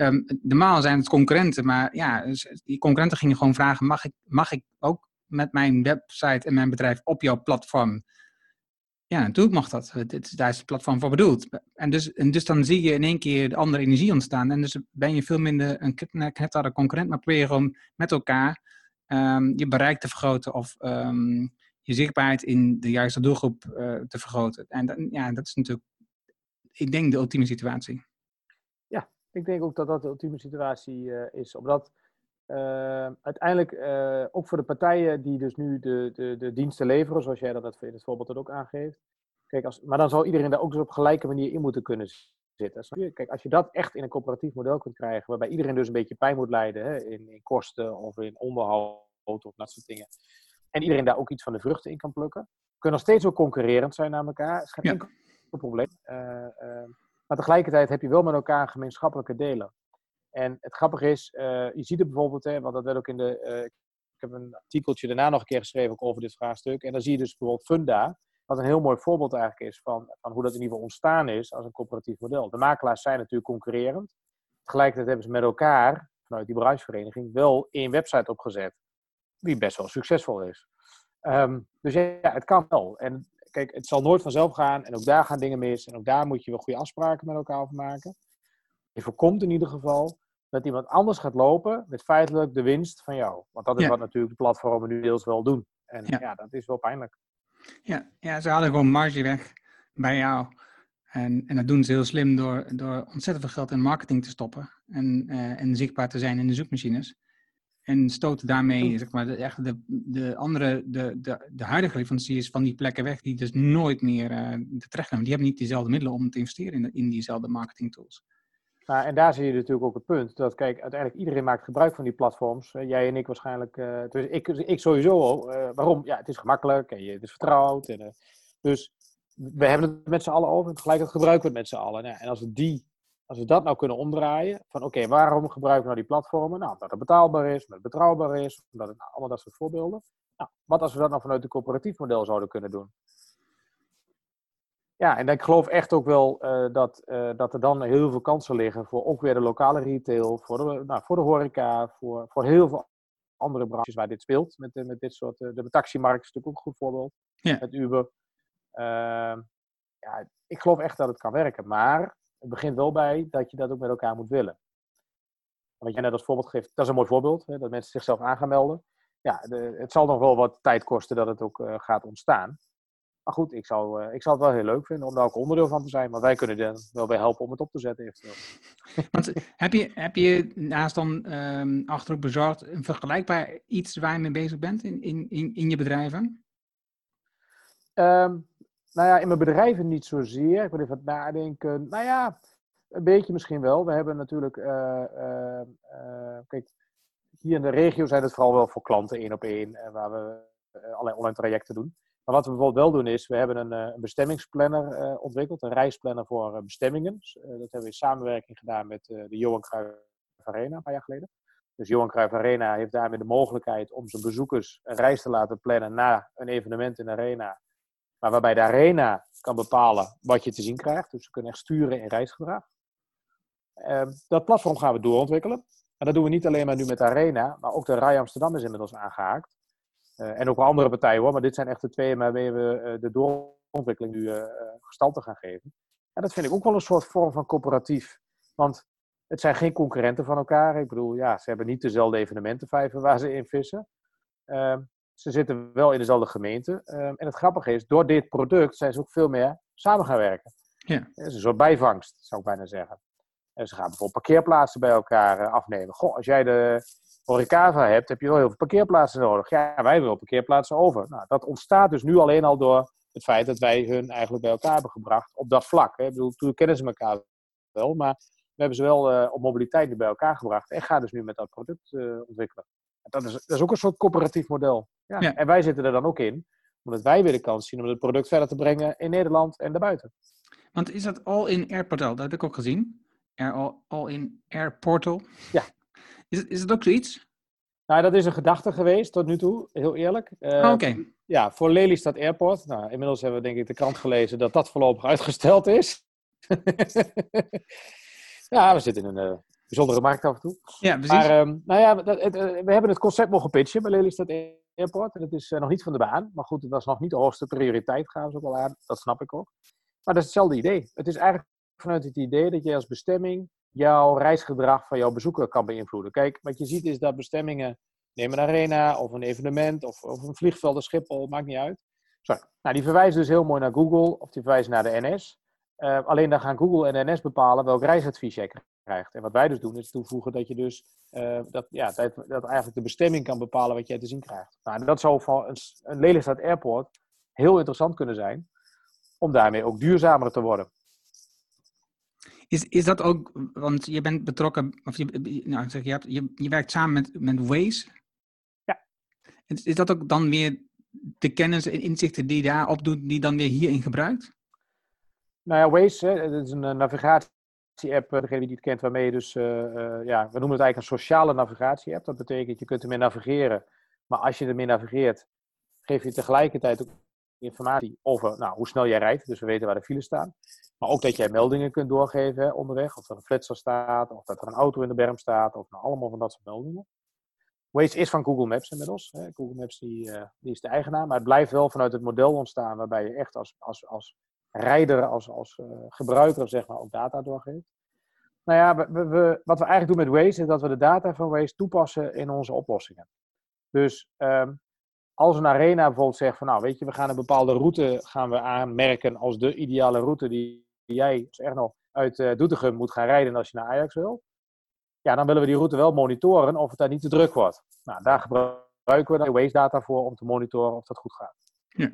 Um, normaal zijn het concurrenten, maar ja, die concurrenten gingen gewoon vragen: mag ik, mag ik ook met mijn website en mijn bedrijf op jouw platform? Ja, natuurlijk mag dat. Dit, daar is het platform voor bedoeld. En dus, en dus dan zie je in één keer de andere energie ontstaan. En dus ben je veel minder een knetterde concurrent, maar probeer je gewoon met elkaar um, je bereik te vergroten of um, je zichtbaarheid in de juiste doelgroep uh, te vergroten. En ja, dat is natuurlijk, ik denk, de ultieme situatie. Ik denk ook dat dat de ultieme situatie uh, is. Omdat uh, uiteindelijk uh, ook voor de partijen die dus nu de, de, de diensten leveren, zoals jij dat in het voorbeeld ook aangeeft. Kijk, als, maar dan zou iedereen daar ook eens op gelijke manier in moeten kunnen zitten. Kijk, als je dat echt in een coöperatief model kunt krijgen, waarbij iedereen dus een beetje pijn moet lijden hè, in, in kosten of in onderhoud of dat soort dingen. En iedereen daar ook iets van de vruchten in kan plukken. Kunnen nog steeds ook concurrerend zijn naar elkaar. Het is geen ja. enkel probleem. Maar tegelijkertijd heb je wel met elkaar gemeenschappelijke delen. En het grappige is, uh, je ziet het bijvoorbeeld, hè, want dat werd ook in de. Uh, ik heb een artikeltje daarna nog een keer geschreven over dit vraagstuk. En dan zie je dus bijvoorbeeld Funda, wat een heel mooi voorbeeld eigenlijk is van, van hoe dat in ieder geval ontstaan is als een coöperatief model. De makelaars zijn natuurlijk concurrerend. Tegelijkertijd hebben ze met elkaar, vanuit die branchevereniging, wel één website opgezet. Die best wel succesvol is. Ehm, dus ja, het kan wel. En kijk, het zal nooit vanzelf gaan. En ook daar gaan dingen mis. En ook daar moet je wel goede afspraken met elkaar over maken. Je voorkomt in ieder geval dat iemand anders gaat lopen met feitelijk de winst van jou. Want dat is Ja. wat natuurlijk de platformen nu deels wel doen. En Ja. ja, dat is wel pijnlijk. Ja, ja, ze hadden gewoon marge weg bij jou. En, en dat doen ze heel slim door, door ontzettend veel geld in marketing te stoppen. En, eh, en zichtbaar te zijn in de zoekmachines. En stoten daarmee zeg maar, de, echt de, de andere, de, de, de huidige leveranciers van die plekken weg, die dus nooit meer eh te terechtkomen. Die hebben niet dezelfde middelen om te investeren in, in diezelfde marketing tools. Nou, en daar zie je natuurlijk ook het punt. Dat, kijk, uiteindelijk iedereen maakt gebruik van die platforms. Eh, jij en ik waarschijnlijk. dus ik, ik sowieso al. Waarom? Ja, het is gemakkelijk en je, het is vertrouwd. En, dus we hebben het met z'n allen over. En tegelijkertijd gebruiken we het met z'n allen. Nou, en als we, die, als we dat nou kunnen omdraaien. Van oké, waarom gebruiken we nou die platformen? Nou, omdat het betaalbaar is, omdat het betrouwbaar is. Omdat het, nou, allemaal dat soort voorbeelden. Nou, wat als we dat nou vanuit een coöperatief model zouden kunnen doen? Ja, en ik geloof echt ook wel eh, dat, eh, dat er dan heel veel kansen liggen voor ook weer de lokale retail, voor de, nou, voor de horeca, voor, voor heel veel andere branches waar dit speelt. Met, eh, met dit soort, de taximarkt is natuurlijk ook een goed voorbeeld. Ja. Met Uber. Ja, ik geloof echt dat het kan werken, maar het begint wel bij dat je dat ook met elkaar moet willen. Wat jij net als voorbeeld geeft, dat is een mooi voorbeeld, hè, dat mensen zichzelf aan gaan melden. Ja, de, het zal nog wel wat tijd kosten dat het ook eh, gaat ontstaan. Maar goed, ik zou, eh, ik zou het wel heel leuk vinden om daar ook onderdeel van te zijn. Maar wij kunnen er wel bij helpen om het op te zetten eventueel. [LAUGHS] Want heb je, heb je naast dan ehm achterop bezorgd een vergelijkbaar iets waar je mee bezig bent in, in, in, in je bedrijven? Ehm, nou ja, in mijn bedrijven niet zozeer. Ik wil even nadenken. Nou ja, een beetje misschien wel. We hebben natuurlijk, eh, eh, eh, kijk, hier in de regio zijn het vooral wel voor klanten één op één, waar we allerlei online trajecten doen. Maar wat we bijvoorbeeld wel doen is, we hebben een, een bestemmingsplanner ontwikkeld, een reisplanner voor bestemmingen. Dat hebben we in samenwerking gedaan met de Johan Cruijff Arena een paar jaar geleden. Dus Johan Cruijff Arena heeft daarmee de mogelijkheid om zijn bezoekers een reis te laten plannen naar een evenement in de arena. Maar waarbij de arena kan bepalen wat je te zien krijgt. Dus ze kunnen echt sturen in reisgedrag. Ehm, dat platform gaan we doorontwikkelen. En dat doen we niet alleen maar nu met de arena, maar ook de RAI Amsterdam is inmiddels aangehaakt. Eh, en ook wel andere partijen hoor, maar dit zijn echt de twee waarmee we eh, de doorontwikkeling nu eh, gestalte gaan geven. En dat vind ik ook wel een soort vorm van coöperatief. Want het zijn geen concurrenten van elkaar. Ik bedoel, ja, ze hebben niet dezelfde evenementenvijver waar ze in vissen. Ze zitten wel in dezelfde gemeente. Ehm, en het grappige is, door dit product zijn ze ook veel meer samen gaan werken. Ja. Het is een soort bijvangst, zou ik bijna zeggen. En ze gaan bijvoorbeeld parkeerplaatsen bij elkaar eh, afnemen. Goh, als jij de horecava hebt, heb je wel heel veel parkeerplaatsen nodig. Ja, wij hebben wel parkeerplaatsen over. Nou, dat ontstaat dus nu alleen al door het feit dat wij hun eigenlijk bij elkaar hebben gebracht op dat vlak. Hè. Ik bedoel, toen kennen ze elkaar wel, maar we hebben ze wel eh, op mobiliteit nu bij elkaar gebracht. En gaan dus nu met dat product eh, ontwikkelen. Dat is, dat is ook een soort coöperatief model. Ja. Ja. En wij zitten er dan ook in, omdat wij weer de kans zien om het product verder te brengen in Nederland en daarbuiten. Want is dat all-in-air portal? Dat heb ik ook gezien. Air, all- all-in-air portal. Ja. [LAUGHS] Is het, is het ook zoiets? Nou, dat is een gedachte geweest tot nu toe, heel eerlijk. Ah, Oké. Ja, voor Lelystad Airport. Nou, inmiddels hebben we denk ik de krant gelezen dat dat voorlopig uitgesteld is. [LAUGHS] ja, we zitten in een eh, bijzondere markt af en toe. Ja, precies. Maar ehm, nou ja, dat, het, eh, we hebben het concept mogen pitchen bij Lelystad Airport. En het is eh, nog niet van de baan. Maar goed, dat is nog niet de hoogste prioriteit, gaan ze ook wel aan. Dat snap ik ook. Maar dat is hetzelfde idee. Het is eigenlijk vanuit het idee dat je als bestemming jouw reisgedrag van jouw bezoeker kan beïnvloeden. Kijk, wat je ziet is dat bestemmingen, neem een arena of een evenement of, of een vliegveld, een Schiphol, maakt niet uit. Sorry. Nou, die verwijzen dus heel mooi naar Google of die verwijzen naar de NS. Eh, alleen dan gaan Google en de NS bepalen welk reisadvies jij krijgt. En wat wij dus doen is toevoegen dat je dus eh, dat, ja, dat, dat eigenlijk de bestemming kan bepalen wat jij te zien krijgt. Nou, dat zou voor een, een Lelystad Airport heel interessant kunnen zijn om daarmee ook duurzamer te worden. Is, is dat ook, want je bent betrokken, of je, nou, zeg, je, hebt, je, je werkt samen met, met Waze. Ja. Is, is dat ook dan weer de kennis en inzichten die je daar opdoet, die dan weer hierin gebruikt? Nou ja, Waze, hè, dat is een eh, navigatie-app, eh, degene die het kent, waarmee je dus, eh, eh, ja, we noemen het eigenlijk een sociale navigatie-app. Dat betekent, je kunt ermee navigeren, maar als je ermee navigeert, geef je tegelijkertijd ook informatie over nou, hoe snel jij rijdt, dus we weten waar de files staan. Maar ook dat jij meldingen kunt doorgeven onderweg, of er een flitser staat, of dat er een auto in de berm staat, of nou, allemaal van dat soort meldingen. Waze is van Google Maps inmiddels. Hè. Google Maps die, die is de eigenaar, maar het blijft wel vanuit het model ontstaan waarbij je echt als, als, als rijder, als, als uh, gebruiker zeg maar, ook data doorgeeft. Nou ja, we, wat we eigenlijk doen met Waze is dat we de data van Waze toepassen in onze oplossingen. Dus um, als een arena bijvoorbeeld zegt van nou weet je, we gaan een bepaalde route gaan we aanmerken als de ideale route die, jij als nog uit uh, Doetinchem moet gaan rijden als je naar Ajax wil. Ja, dan willen we die route wel monitoren of het daar niet te druk wordt. Nou, daar gebruiken we de Waze data voor om te monitoren of dat goed gaat. Ja.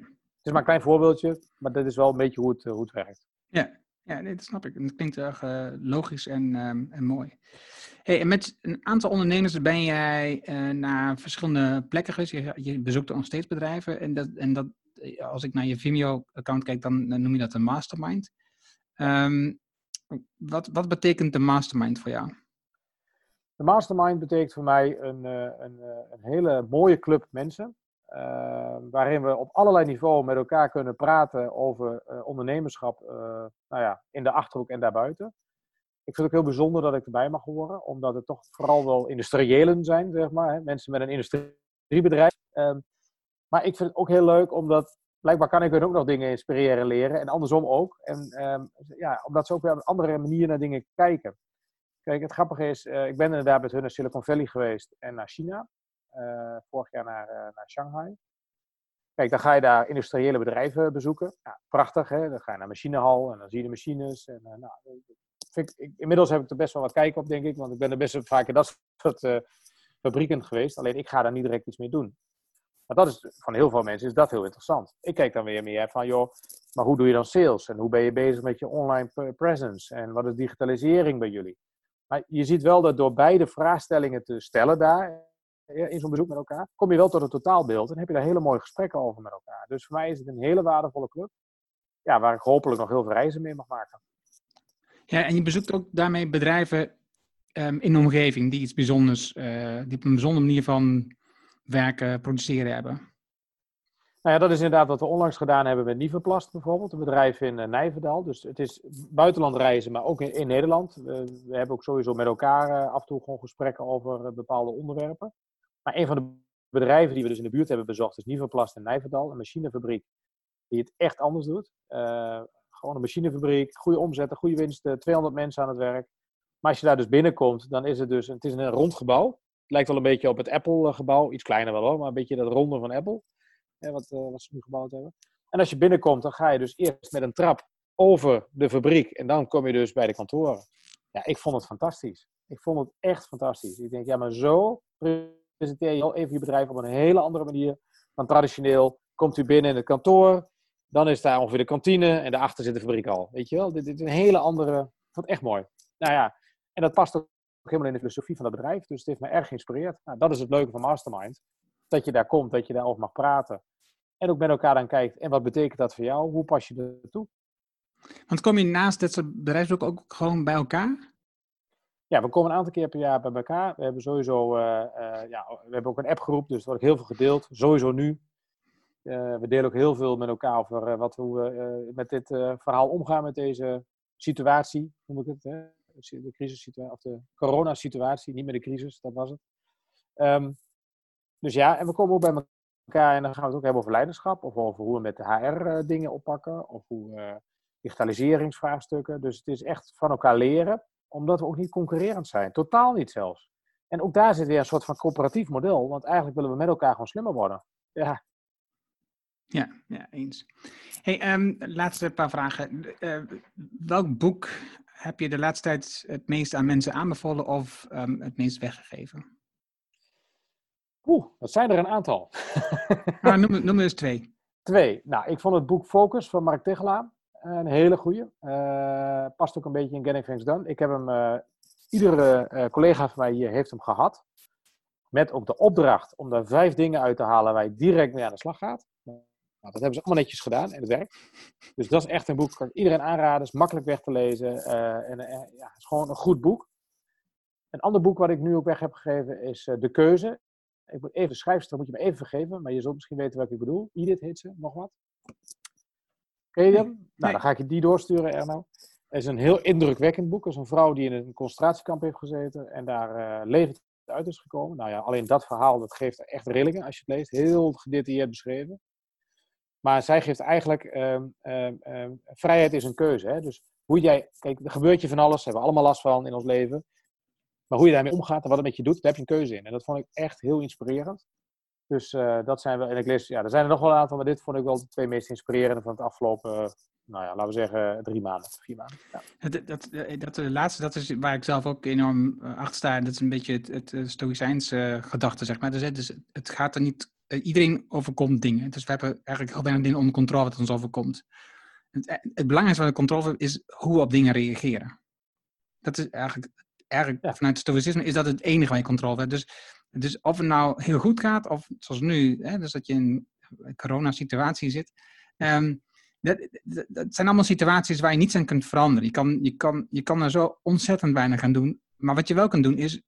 Het is maar een klein voorbeeldje, maar dit is wel een beetje hoe het, hoe het werkt. Ja, ja, nee, dat snap ik. Het klinkt erg uh, logisch en, um, en mooi. Hey, en met een aantal ondernemers ben jij uh, naar verschillende plekken geweest. Je, je bezoekt nog steeds bedrijven. En, dat, en dat, als ik naar je Vimeo-account kijk, dan, dan, noem je dat een mastermind. Um, wat, wat betekent de mastermind voor jou? De mastermind betekent voor mij een, een, een hele mooie club mensen. Uh, waarin we op allerlei niveaus met elkaar kunnen praten over uh, ondernemerschap uh, nou ja, in de achterhoek en daarbuiten. Ik vind het ook heel bijzonder dat ik erbij mag horen, omdat het toch vooral wel industriëlen zijn, zeg maar. Hè? Mensen met een industriebedrijf. Ehm, maar ik vind het ook heel leuk, omdat blijkbaar kan ik hun ook nog dingen inspireren, leren. En andersom ook. En um, ja, omdat ze ook weer op een andere manier naar dingen kijken. Kijk, het grappige is, ik ben inderdaad met hun naar Silicon Valley geweest en naar China. Uh, vorig jaar naar, uh, naar Shanghai. Kijk, dan ga je daar industriële bedrijven bezoeken. Prachtig, hè? Dan ga je naar machinehal en dan zie je de machines. En, uh, nou, vind ik, inmiddels heb ik er best wel wat kijk op, denk ik. Want ik ben er best vaak in dat soort fabrieken geweest. Alleen ik ga daar niet direct iets mee doen. Maar dat is, van heel veel mensen is dat heel interessant. Ik kijk dan weer meer van, joh, maar hoe doe je dan sales? En hoe ben je bezig met je online presence? En wat is digitalisering bij jullie? Maar je ziet wel dat door beide vraagstellingen te stellen daar, in zo'n bezoek met elkaar, kom je wel tot een totaalbeeld en heb je daar hele mooie gesprekken over met elkaar. Dus voor mij is het een hele waardevolle club, ja, waar ik hopelijk nog heel veel reizen mee mag maken. Ja, en je bezoekt ook daarmee bedrijven um, in de omgeving die iets bijzonders, uh, die op een bijzondere manier van werken, produceren hebben. Nou ja, dat is inderdaad wat we onlangs gedaan hebben met Niveplast bijvoorbeeld, een bedrijf in uh, Nijverdal. Dus het is buitenland reizen, maar ook in, in Nederland. We, we, hebben ook sowieso met elkaar af en toe gewoon gesprekken over bepaalde onderwerpen. Maar een van de bedrijven die we dus in de buurt hebben bezocht is Niverplast in Nijverdal, een machinefabriek die het echt anders doet. Uh, gewoon een machinefabriek, goede omzetten, goede winsten, 200 mensen aan het werk. Maar als je daar dus binnenkomt, dan is het dus, het is een rond gebouw. Het lijkt wel een beetje op het Apple-gebouw, iets kleiner wel hoor, maar een beetje dat ronde van Apple, hè, wat, uh, wat ze nu gebouwd hebben. En als je binnenkomt, dan ga je dus eerst met een trap over de fabriek en dan kom je dus bij de kantoren. Ja, ik vond het fantastisch. Ik vond het echt fantastisch. Ik denk, ja, maar zo presenteer je al even je bedrijf op een hele andere manier dan traditioneel. Komt u binnen in het kantoor, dan is daar ongeveer de kantine en daarachter zit de fabriek al. Weet je wel, dit, dit is een hele andere, ik vond het echt mooi. Nou ja, en dat past ook helemaal in de filosofie van dat bedrijf, dus het heeft me erg geïnspireerd. Nou, dat is het leuke van Mastermind, dat je daar komt, dat je daarover mag praten. En ook met elkaar dan kijkt, en wat betekent dat voor jou? Hoe pas je er toe? Want kom je naast dit soort bedrijven ook gewoon bij elkaar? Ja, we komen een aantal keer per jaar bij elkaar. We hebben sowieso, uh, uh, ja, we hebben ook een appgroep, dus er wordt heel veel gedeeld. Sowieso nu. Uh, we delen ook heel veel met elkaar over wat, hoe we met dit verhaal omgaan, met deze situatie, noem ik het. Hè? De crisissituatie, of de coronasituatie, niet meer de crisis, dat was het. Um, dus ja, en we komen ook bij elkaar en dan gaan we het ook hebben over leiderschap, of over hoe we met de HR dingen oppakken, of hoe digitaliseringsvraagstukken. Dus het is echt van elkaar leren omdat we ook niet concurrerend zijn. Totaal niet zelfs. En ook daar zit weer een soort van coöperatief model. Want eigenlijk willen we met elkaar gewoon slimmer worden. Ja. Ja, ja eens. Hey, um, laatste paar vragen. Uh, welk boek heb je de laatste tijd het meest aan mensen aanbevolen of um, het meest weggegeven? Oeh, dat zijn er een aantal. ah, [LAUGHS] noem, noem eens twee. Twee. Nou, ik vond het boek Focus van Mark Tegelaar een hele goede. Uh, past ook een beetje in Getting Things Done. Ik heb hem, uh, iedere uh, collega van mij hier heeft hem gehad. Met ook de opdracht om daar vijf dingen uit te halen waar je direct mee aan de slag gaat. Nou, dat hebben ze allemaal netjes gedaan en het werkt. Dus dat is echt een boek, kan ik iedereen aanraden. is makkelijk weg te lezen. en ja, is gewoon een goed boek. Een ander boek wat ik nu ook weg heb gegeven is De Keuze. Ik moet even schrijfster, moet je me even vergeven, maar je zult misschien weten wat ik bedoel. Edith heet ze, nog wat. Ken je? Nou, dan ga ik je die doorsturen, Erno. Het is een heel indrukwekkend boek. Het is een vrouw die in een concentratiekamp heeft gezeten en daar uh, levend uit is gekomen. Nou ja, alleen dat verhaal, dat geeft echt rillingen als je het leest. Heel gedetailleerd beschreven. Maar zij geeft eigenlijk, um, um, vrijheid is een keuze. Hè? Dus hoe jij, kijk, er gebeurt je van alles, hebben we allemaal last van in ons leven. Maar hoe je daarmee omgaat en wat het met je doet, daar heb je een keuze in. En dat vond ik echt heel inspirerend. Dus uh, dat zijn we, en ik lees, ja, er zijn er nog wel een aantal, maar dit vond ik wel de twee meest inspirerende van het afgelopen, nou ja, laten we zeggen, drie maanden, vier maanden. Ja. Dat, dat, dat, de laatste, dat is waar ik zelf ook enorm achter sta. Dat is een beetje het, het stoïcijnse gedachte, zeg maar. Dus, dus het gaat er niet, iedereen overkomt dingen. Dus we hebben eigenlijk heel weinig dingen onder controle wat ons overkomt. Het, het belangrijkste van de controle is hoe we op dingen reageren. Dat is eigenlijk, eigenlijk ja. vanuit het stoïcisme is dat het enige waar je controle hebt. Dus, dus of het nou heel goed gaat, of zoals nu, hè, dus dat je in een coronasituatie zit. Um, dat, dat, zijn allemaal situaties waar je niets aan kunt veranderen. Je kan, je, kan, je kan er zo ontzettend weinig aan doen. Maar wat je wel kunt doen is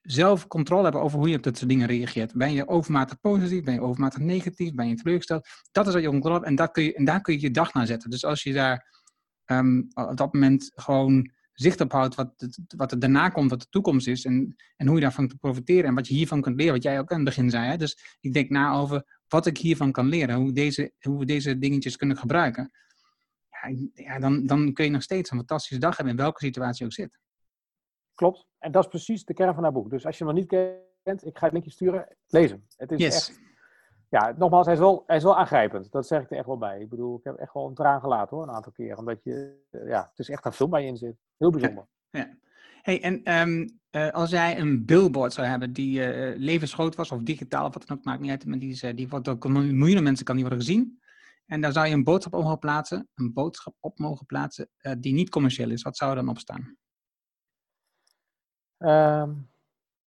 zelf controle hebben over hoe je op dat soort dingen reageert. Ben je overmatig positief? Ben je overmatig negatief? Ben je teleurgesteld? Dat is wat je controle hebt en, dat kun je, en daar kun je je dag naar zetten. Dus als je daar um, op dat moment gewoon zicht op houdt wat, het, wat er daarna komt, wat de toekomst is en, en hoe je daarvan kunt profiteren en wat je hiervan kunt leren, wat jij ook aan het begin zei. Hè? Dus ik denk na over wat ik hiervan kan leren, hoe, deze, hoe we deze dingetjes kunnen gebruiken. Ja, ja, dan, dan kun je nog steeds een fantastische dag hebben in welke situatie je ook zit. Klopt. En dat is precies de kern van haar boek. Dus als je hem nog niet kent, ik ga het linkje sturen, hem. Het is yes. echt... Ja, nogmaals, hij is, wel, hij is wel aangrijpend. Dat zeg ik er echt wel bij. Ik bedoel, ik heb echt wel een traan gelaten hoor, een aantal keer. Omdat je, ja, het is echt een film waar je in zit. Heel bijzonder. Ja. ja. Hey, en um, uh, als jij een billboard zou hebben die uh, levensgroot was, of digitaal, of wat dan ook, maakt niet uit, maar die, is, uh, die wordt door miljoenen mensen kan die worden gezien. En daar zou je een boodschap op mogen plaatsen, een boodschap op mogen plaatsen die niet commercieel is. Wat zou er dan op staan? Um,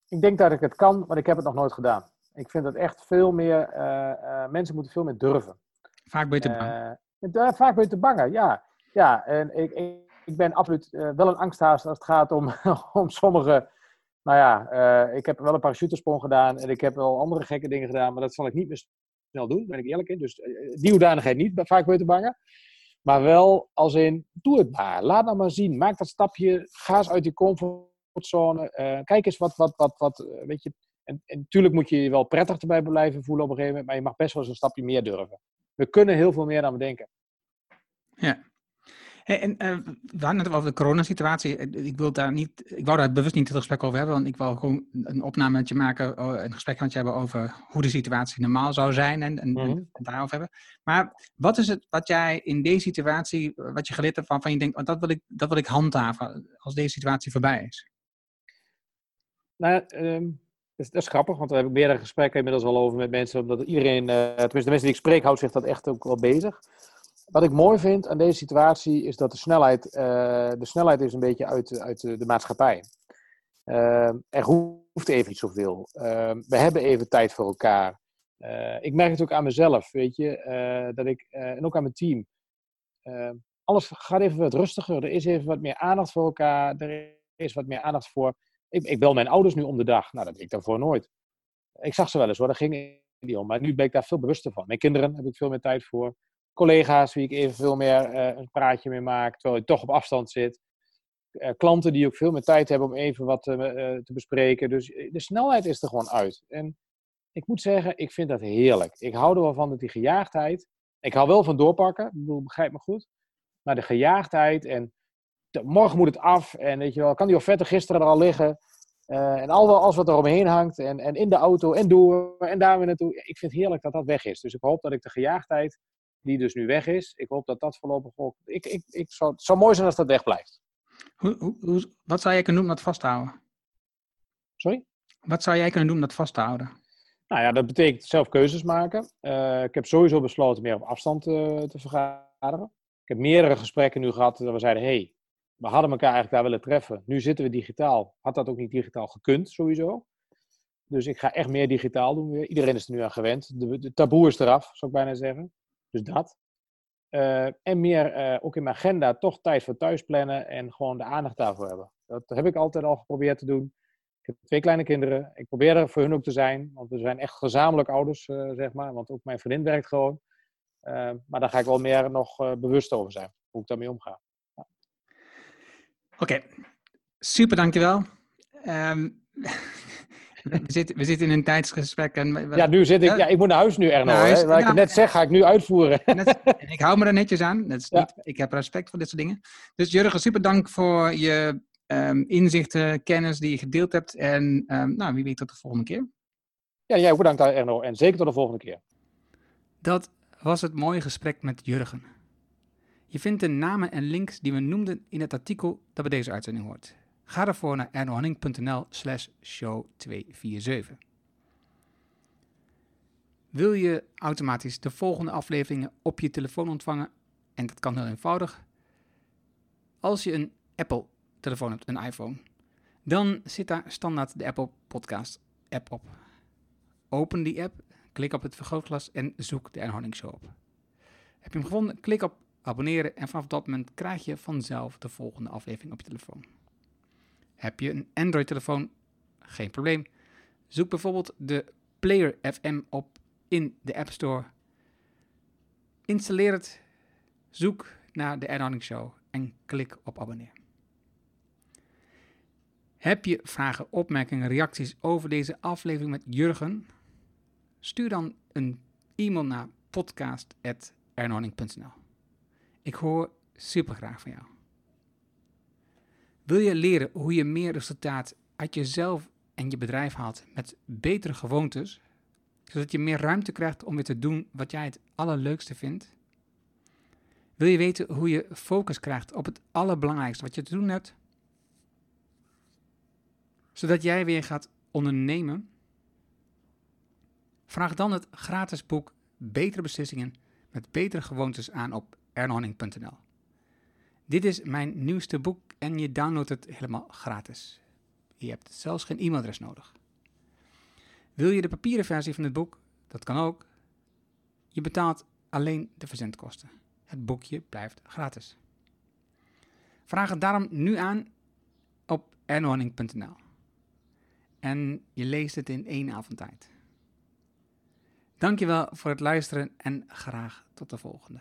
ik denk dat ik het kan, maar ik heb het nog nooit gedaan. Ik vind dat echt veel meer, mensen moeten veel meer durven. Vaak ben je te bang. vaak ben je te bang, ja. Ja, en ik, ik ik ben absoluut wel een angsthaas als het gaat om, [LAUGHS] om sommige. Nou ja, uh, ik heb wel een parachutesprong gedaan en ik heb wel andere gekke dingen gedaan, maar dat zal ik niet meer snel doen, ben ik eerlijk in. Dus uh, die hoedanigheid niet, vaak te bangen. Maar wel als in, doe het maar. Laat nou maar zien. Maak dat stapje. Ga eens uit je comfortzone. kijk eens wat, wat, wat, wat weet je. En, en natuurlijk moet je je wel prettig erbij blijven voelen op een gegeven moment, maar je mag best wel eens een stapje meer durven. We kunnen heel veel meer dan we denken. Ja, Hey, en uh, we hadden het over de coronasituatie. Ik, wil daar niet, ik wou daar bewust niet het gesprek over hebben, want ik wil gewoon een opname met je maken, een gesprek met je hebben over hoe de situatie normaal zou zijn en, en, mm -hmm. en daarover hebben. Maar wat is het wat jij in deze situatie, wat je geleerd hebt, van je denkt, oh, dat, wil ik, dat wil ik handhaven als deze situatie voorbij is? Nou, um, dat, is, dat, is, grappig, want we hebben meerdere gesprekken inmiddels al over met mensen, omdat iedereen, uh, tenminste de mensen die ik spreek, houdt zich dat echt ook wel bezig wat ik mooi vind aan deze situatie is dat de snelheid, uh, de snelheid is een beetje uit, uit de, maatschappij. Uh, er hoeft even niet zoveel. Uh, we hebben even tijd voor elkaar. ik merk het ook aan mezelf, weet je, dat ik, en ook aan mijn team. alles gaat even wat rustiger. Er is even wat meer aandacht voor elkaar. Er is wat meer aandacht voor. Ik, ik bel mijn ouders nu om de dag. Nou, dat deed ik daarvoor nooit. Ik zag ze wel eens hoor, daar ging niet om. Maar nu ben ik daar veel bewuster van. Mijn kinderen heb ik veel meer tijd voor collega's wie ik even veel meer uh, een praatje mee maak, terwijl je toch op afstand zit. Uh, klanten die ook veel meer tijd hebben om even wat te, uh, te bespreken. Dus de snelheid is er gewoon uit. En ik moet zeggen, ik vind dat heerlijk. Ik hou er wel van dat die gejaagdheid. Ik hou wel van doorpakken, ik bedoel, begrijp me goed. Maar de gejaagdheid en morgen moet het af. En weet je wel, kan die offerte gisteren er al liggen. en al alles wat er omheen hangt. En, en in de auto en door en daar weer naartoe. Ik vind het heerlijk dat dat weg is. Dus ik hoop dat ik de gejaagdheid die dus nu weg is. Ik hoop dat dat voorlopig ook. Ik, ik, ik zou, het zou mooi zijn als dat weg blijft. Hoe, hoe, wat zou jij kunnen doen om dat vast te houden? Sorry? Wat zou jij kunnen doen om dat vast te houden? Nou ja, dat betekent zelf keuzes maken. Uh, ik heb sowieso besloten meer op afstand uh, te vergaderen. Ik heb meerdere gesprekken nu gehad dat we zeiden: hé, hey, we hadden elkaar eigenlijk daar willen treffen. Nu zitten we digitaal. Had dat ook niet digitaal gekund, sowieso? Dus ik ga echt meer digitaal doen weer. Iedereen is er nu aan gewend. De, taboe is eraf, zou ik bijna zeggen. Dus dat. Uh, en meer uh, ook in mijn agenda toch tijd voor thuis plannen en gewoon de aandacht daarvoor hebben. Dat heb ik altijd al geprobeerd te doen. Ik heb twee kleine kinderen. Ik probeer er voor hun ook te zijn, want we zijn echt gezamenlijk ouders, uh, zeg maar. Want ook mijn vriendin werkt gewoon. Eh, maar daar ga ik wel meer nog bewust over zijn, hoe ik daarmee omga. Oké, super dankjewel. Um, [LAUGHS] we, zitten, we zitten in een tijdsgesprek. En, ja, nu zit ik, ja, ik moet naar huis nu, Erno. Huis, Wat ik net zeg, ga ik nu uitvoeren. [LAUGHS] Net, en ik hou me er netjes aan. Dat is niet, ik heb respect voor dit soort dingen. Dus Jurgen, super dank voor je um, inzichten, kennis die je gedeeld hebt. En um, nou, wie weet tot de volgende keer. Ja, jij ook bedankt Erno. En zeker tot de volgende keer. Dat was het mooie gesprek met Jurgen. Je vindt de namen en links die we noemden in het artikel dat bij deze uitzending hoort. Ga ervoor naar ernohanning.nl slash show 247. Wil je automatisch de volgende afleveringen op je telefoon ontvangen? En dat kan heel eenvoudig. Als je een Apple telefoon hebt, een iPhone, dan zit daar standaard de Apple Podcast app op. Open die app, klik op het vergrootglas en zoek de Ernohanning Show op. Heb je hem gevonden? Klik op abonneren en vanaf dat moment krijg je vanzelf de volgende aflevering op je telefoon. Heb je een Android-telefoon? Geen probleem. Zoek bijvoorbeeld de Player FM op in de App Store. Installeer het, zoek naar de Ernohanning Show en klik op abonneer. Heb je vragen, opmerkingen, reacties over deze aflevering met Jurgen? Stuur dan een e-mail naar podcast.ernhorning.nl. Ik hoor super graag van jou. Wil je leren hoe je meer resultaat uit jezelf en je bedrijf haalt met betere gewoontes, zodat je meer ruimte krijgt om weer te doen wat jij het allerleukste vindt? Wil je weten hoe je focus krijgt op het allerbelangrijkste wat je te doen hebt? Zodat jij weer gaat ondernemen? Vraag dan het gratis boek Betere Beslissingen met betere gewoontes aan op ernhorning.nl. Dit is mijn nieuwste boek en je downloadt het helemaal gratis. Je hebt zelfs geen e-mailadres nodig. Wil je de papieren versie van het boek? Dat kan ook. Je betaalt alleen de verzendkosten. Het boekje blijft gratis. Vraag het daarom nu aan op ernhorning.nl. En je leest het in één avond tijd. Dankjewel voor het luisteren en graag tot de volgende.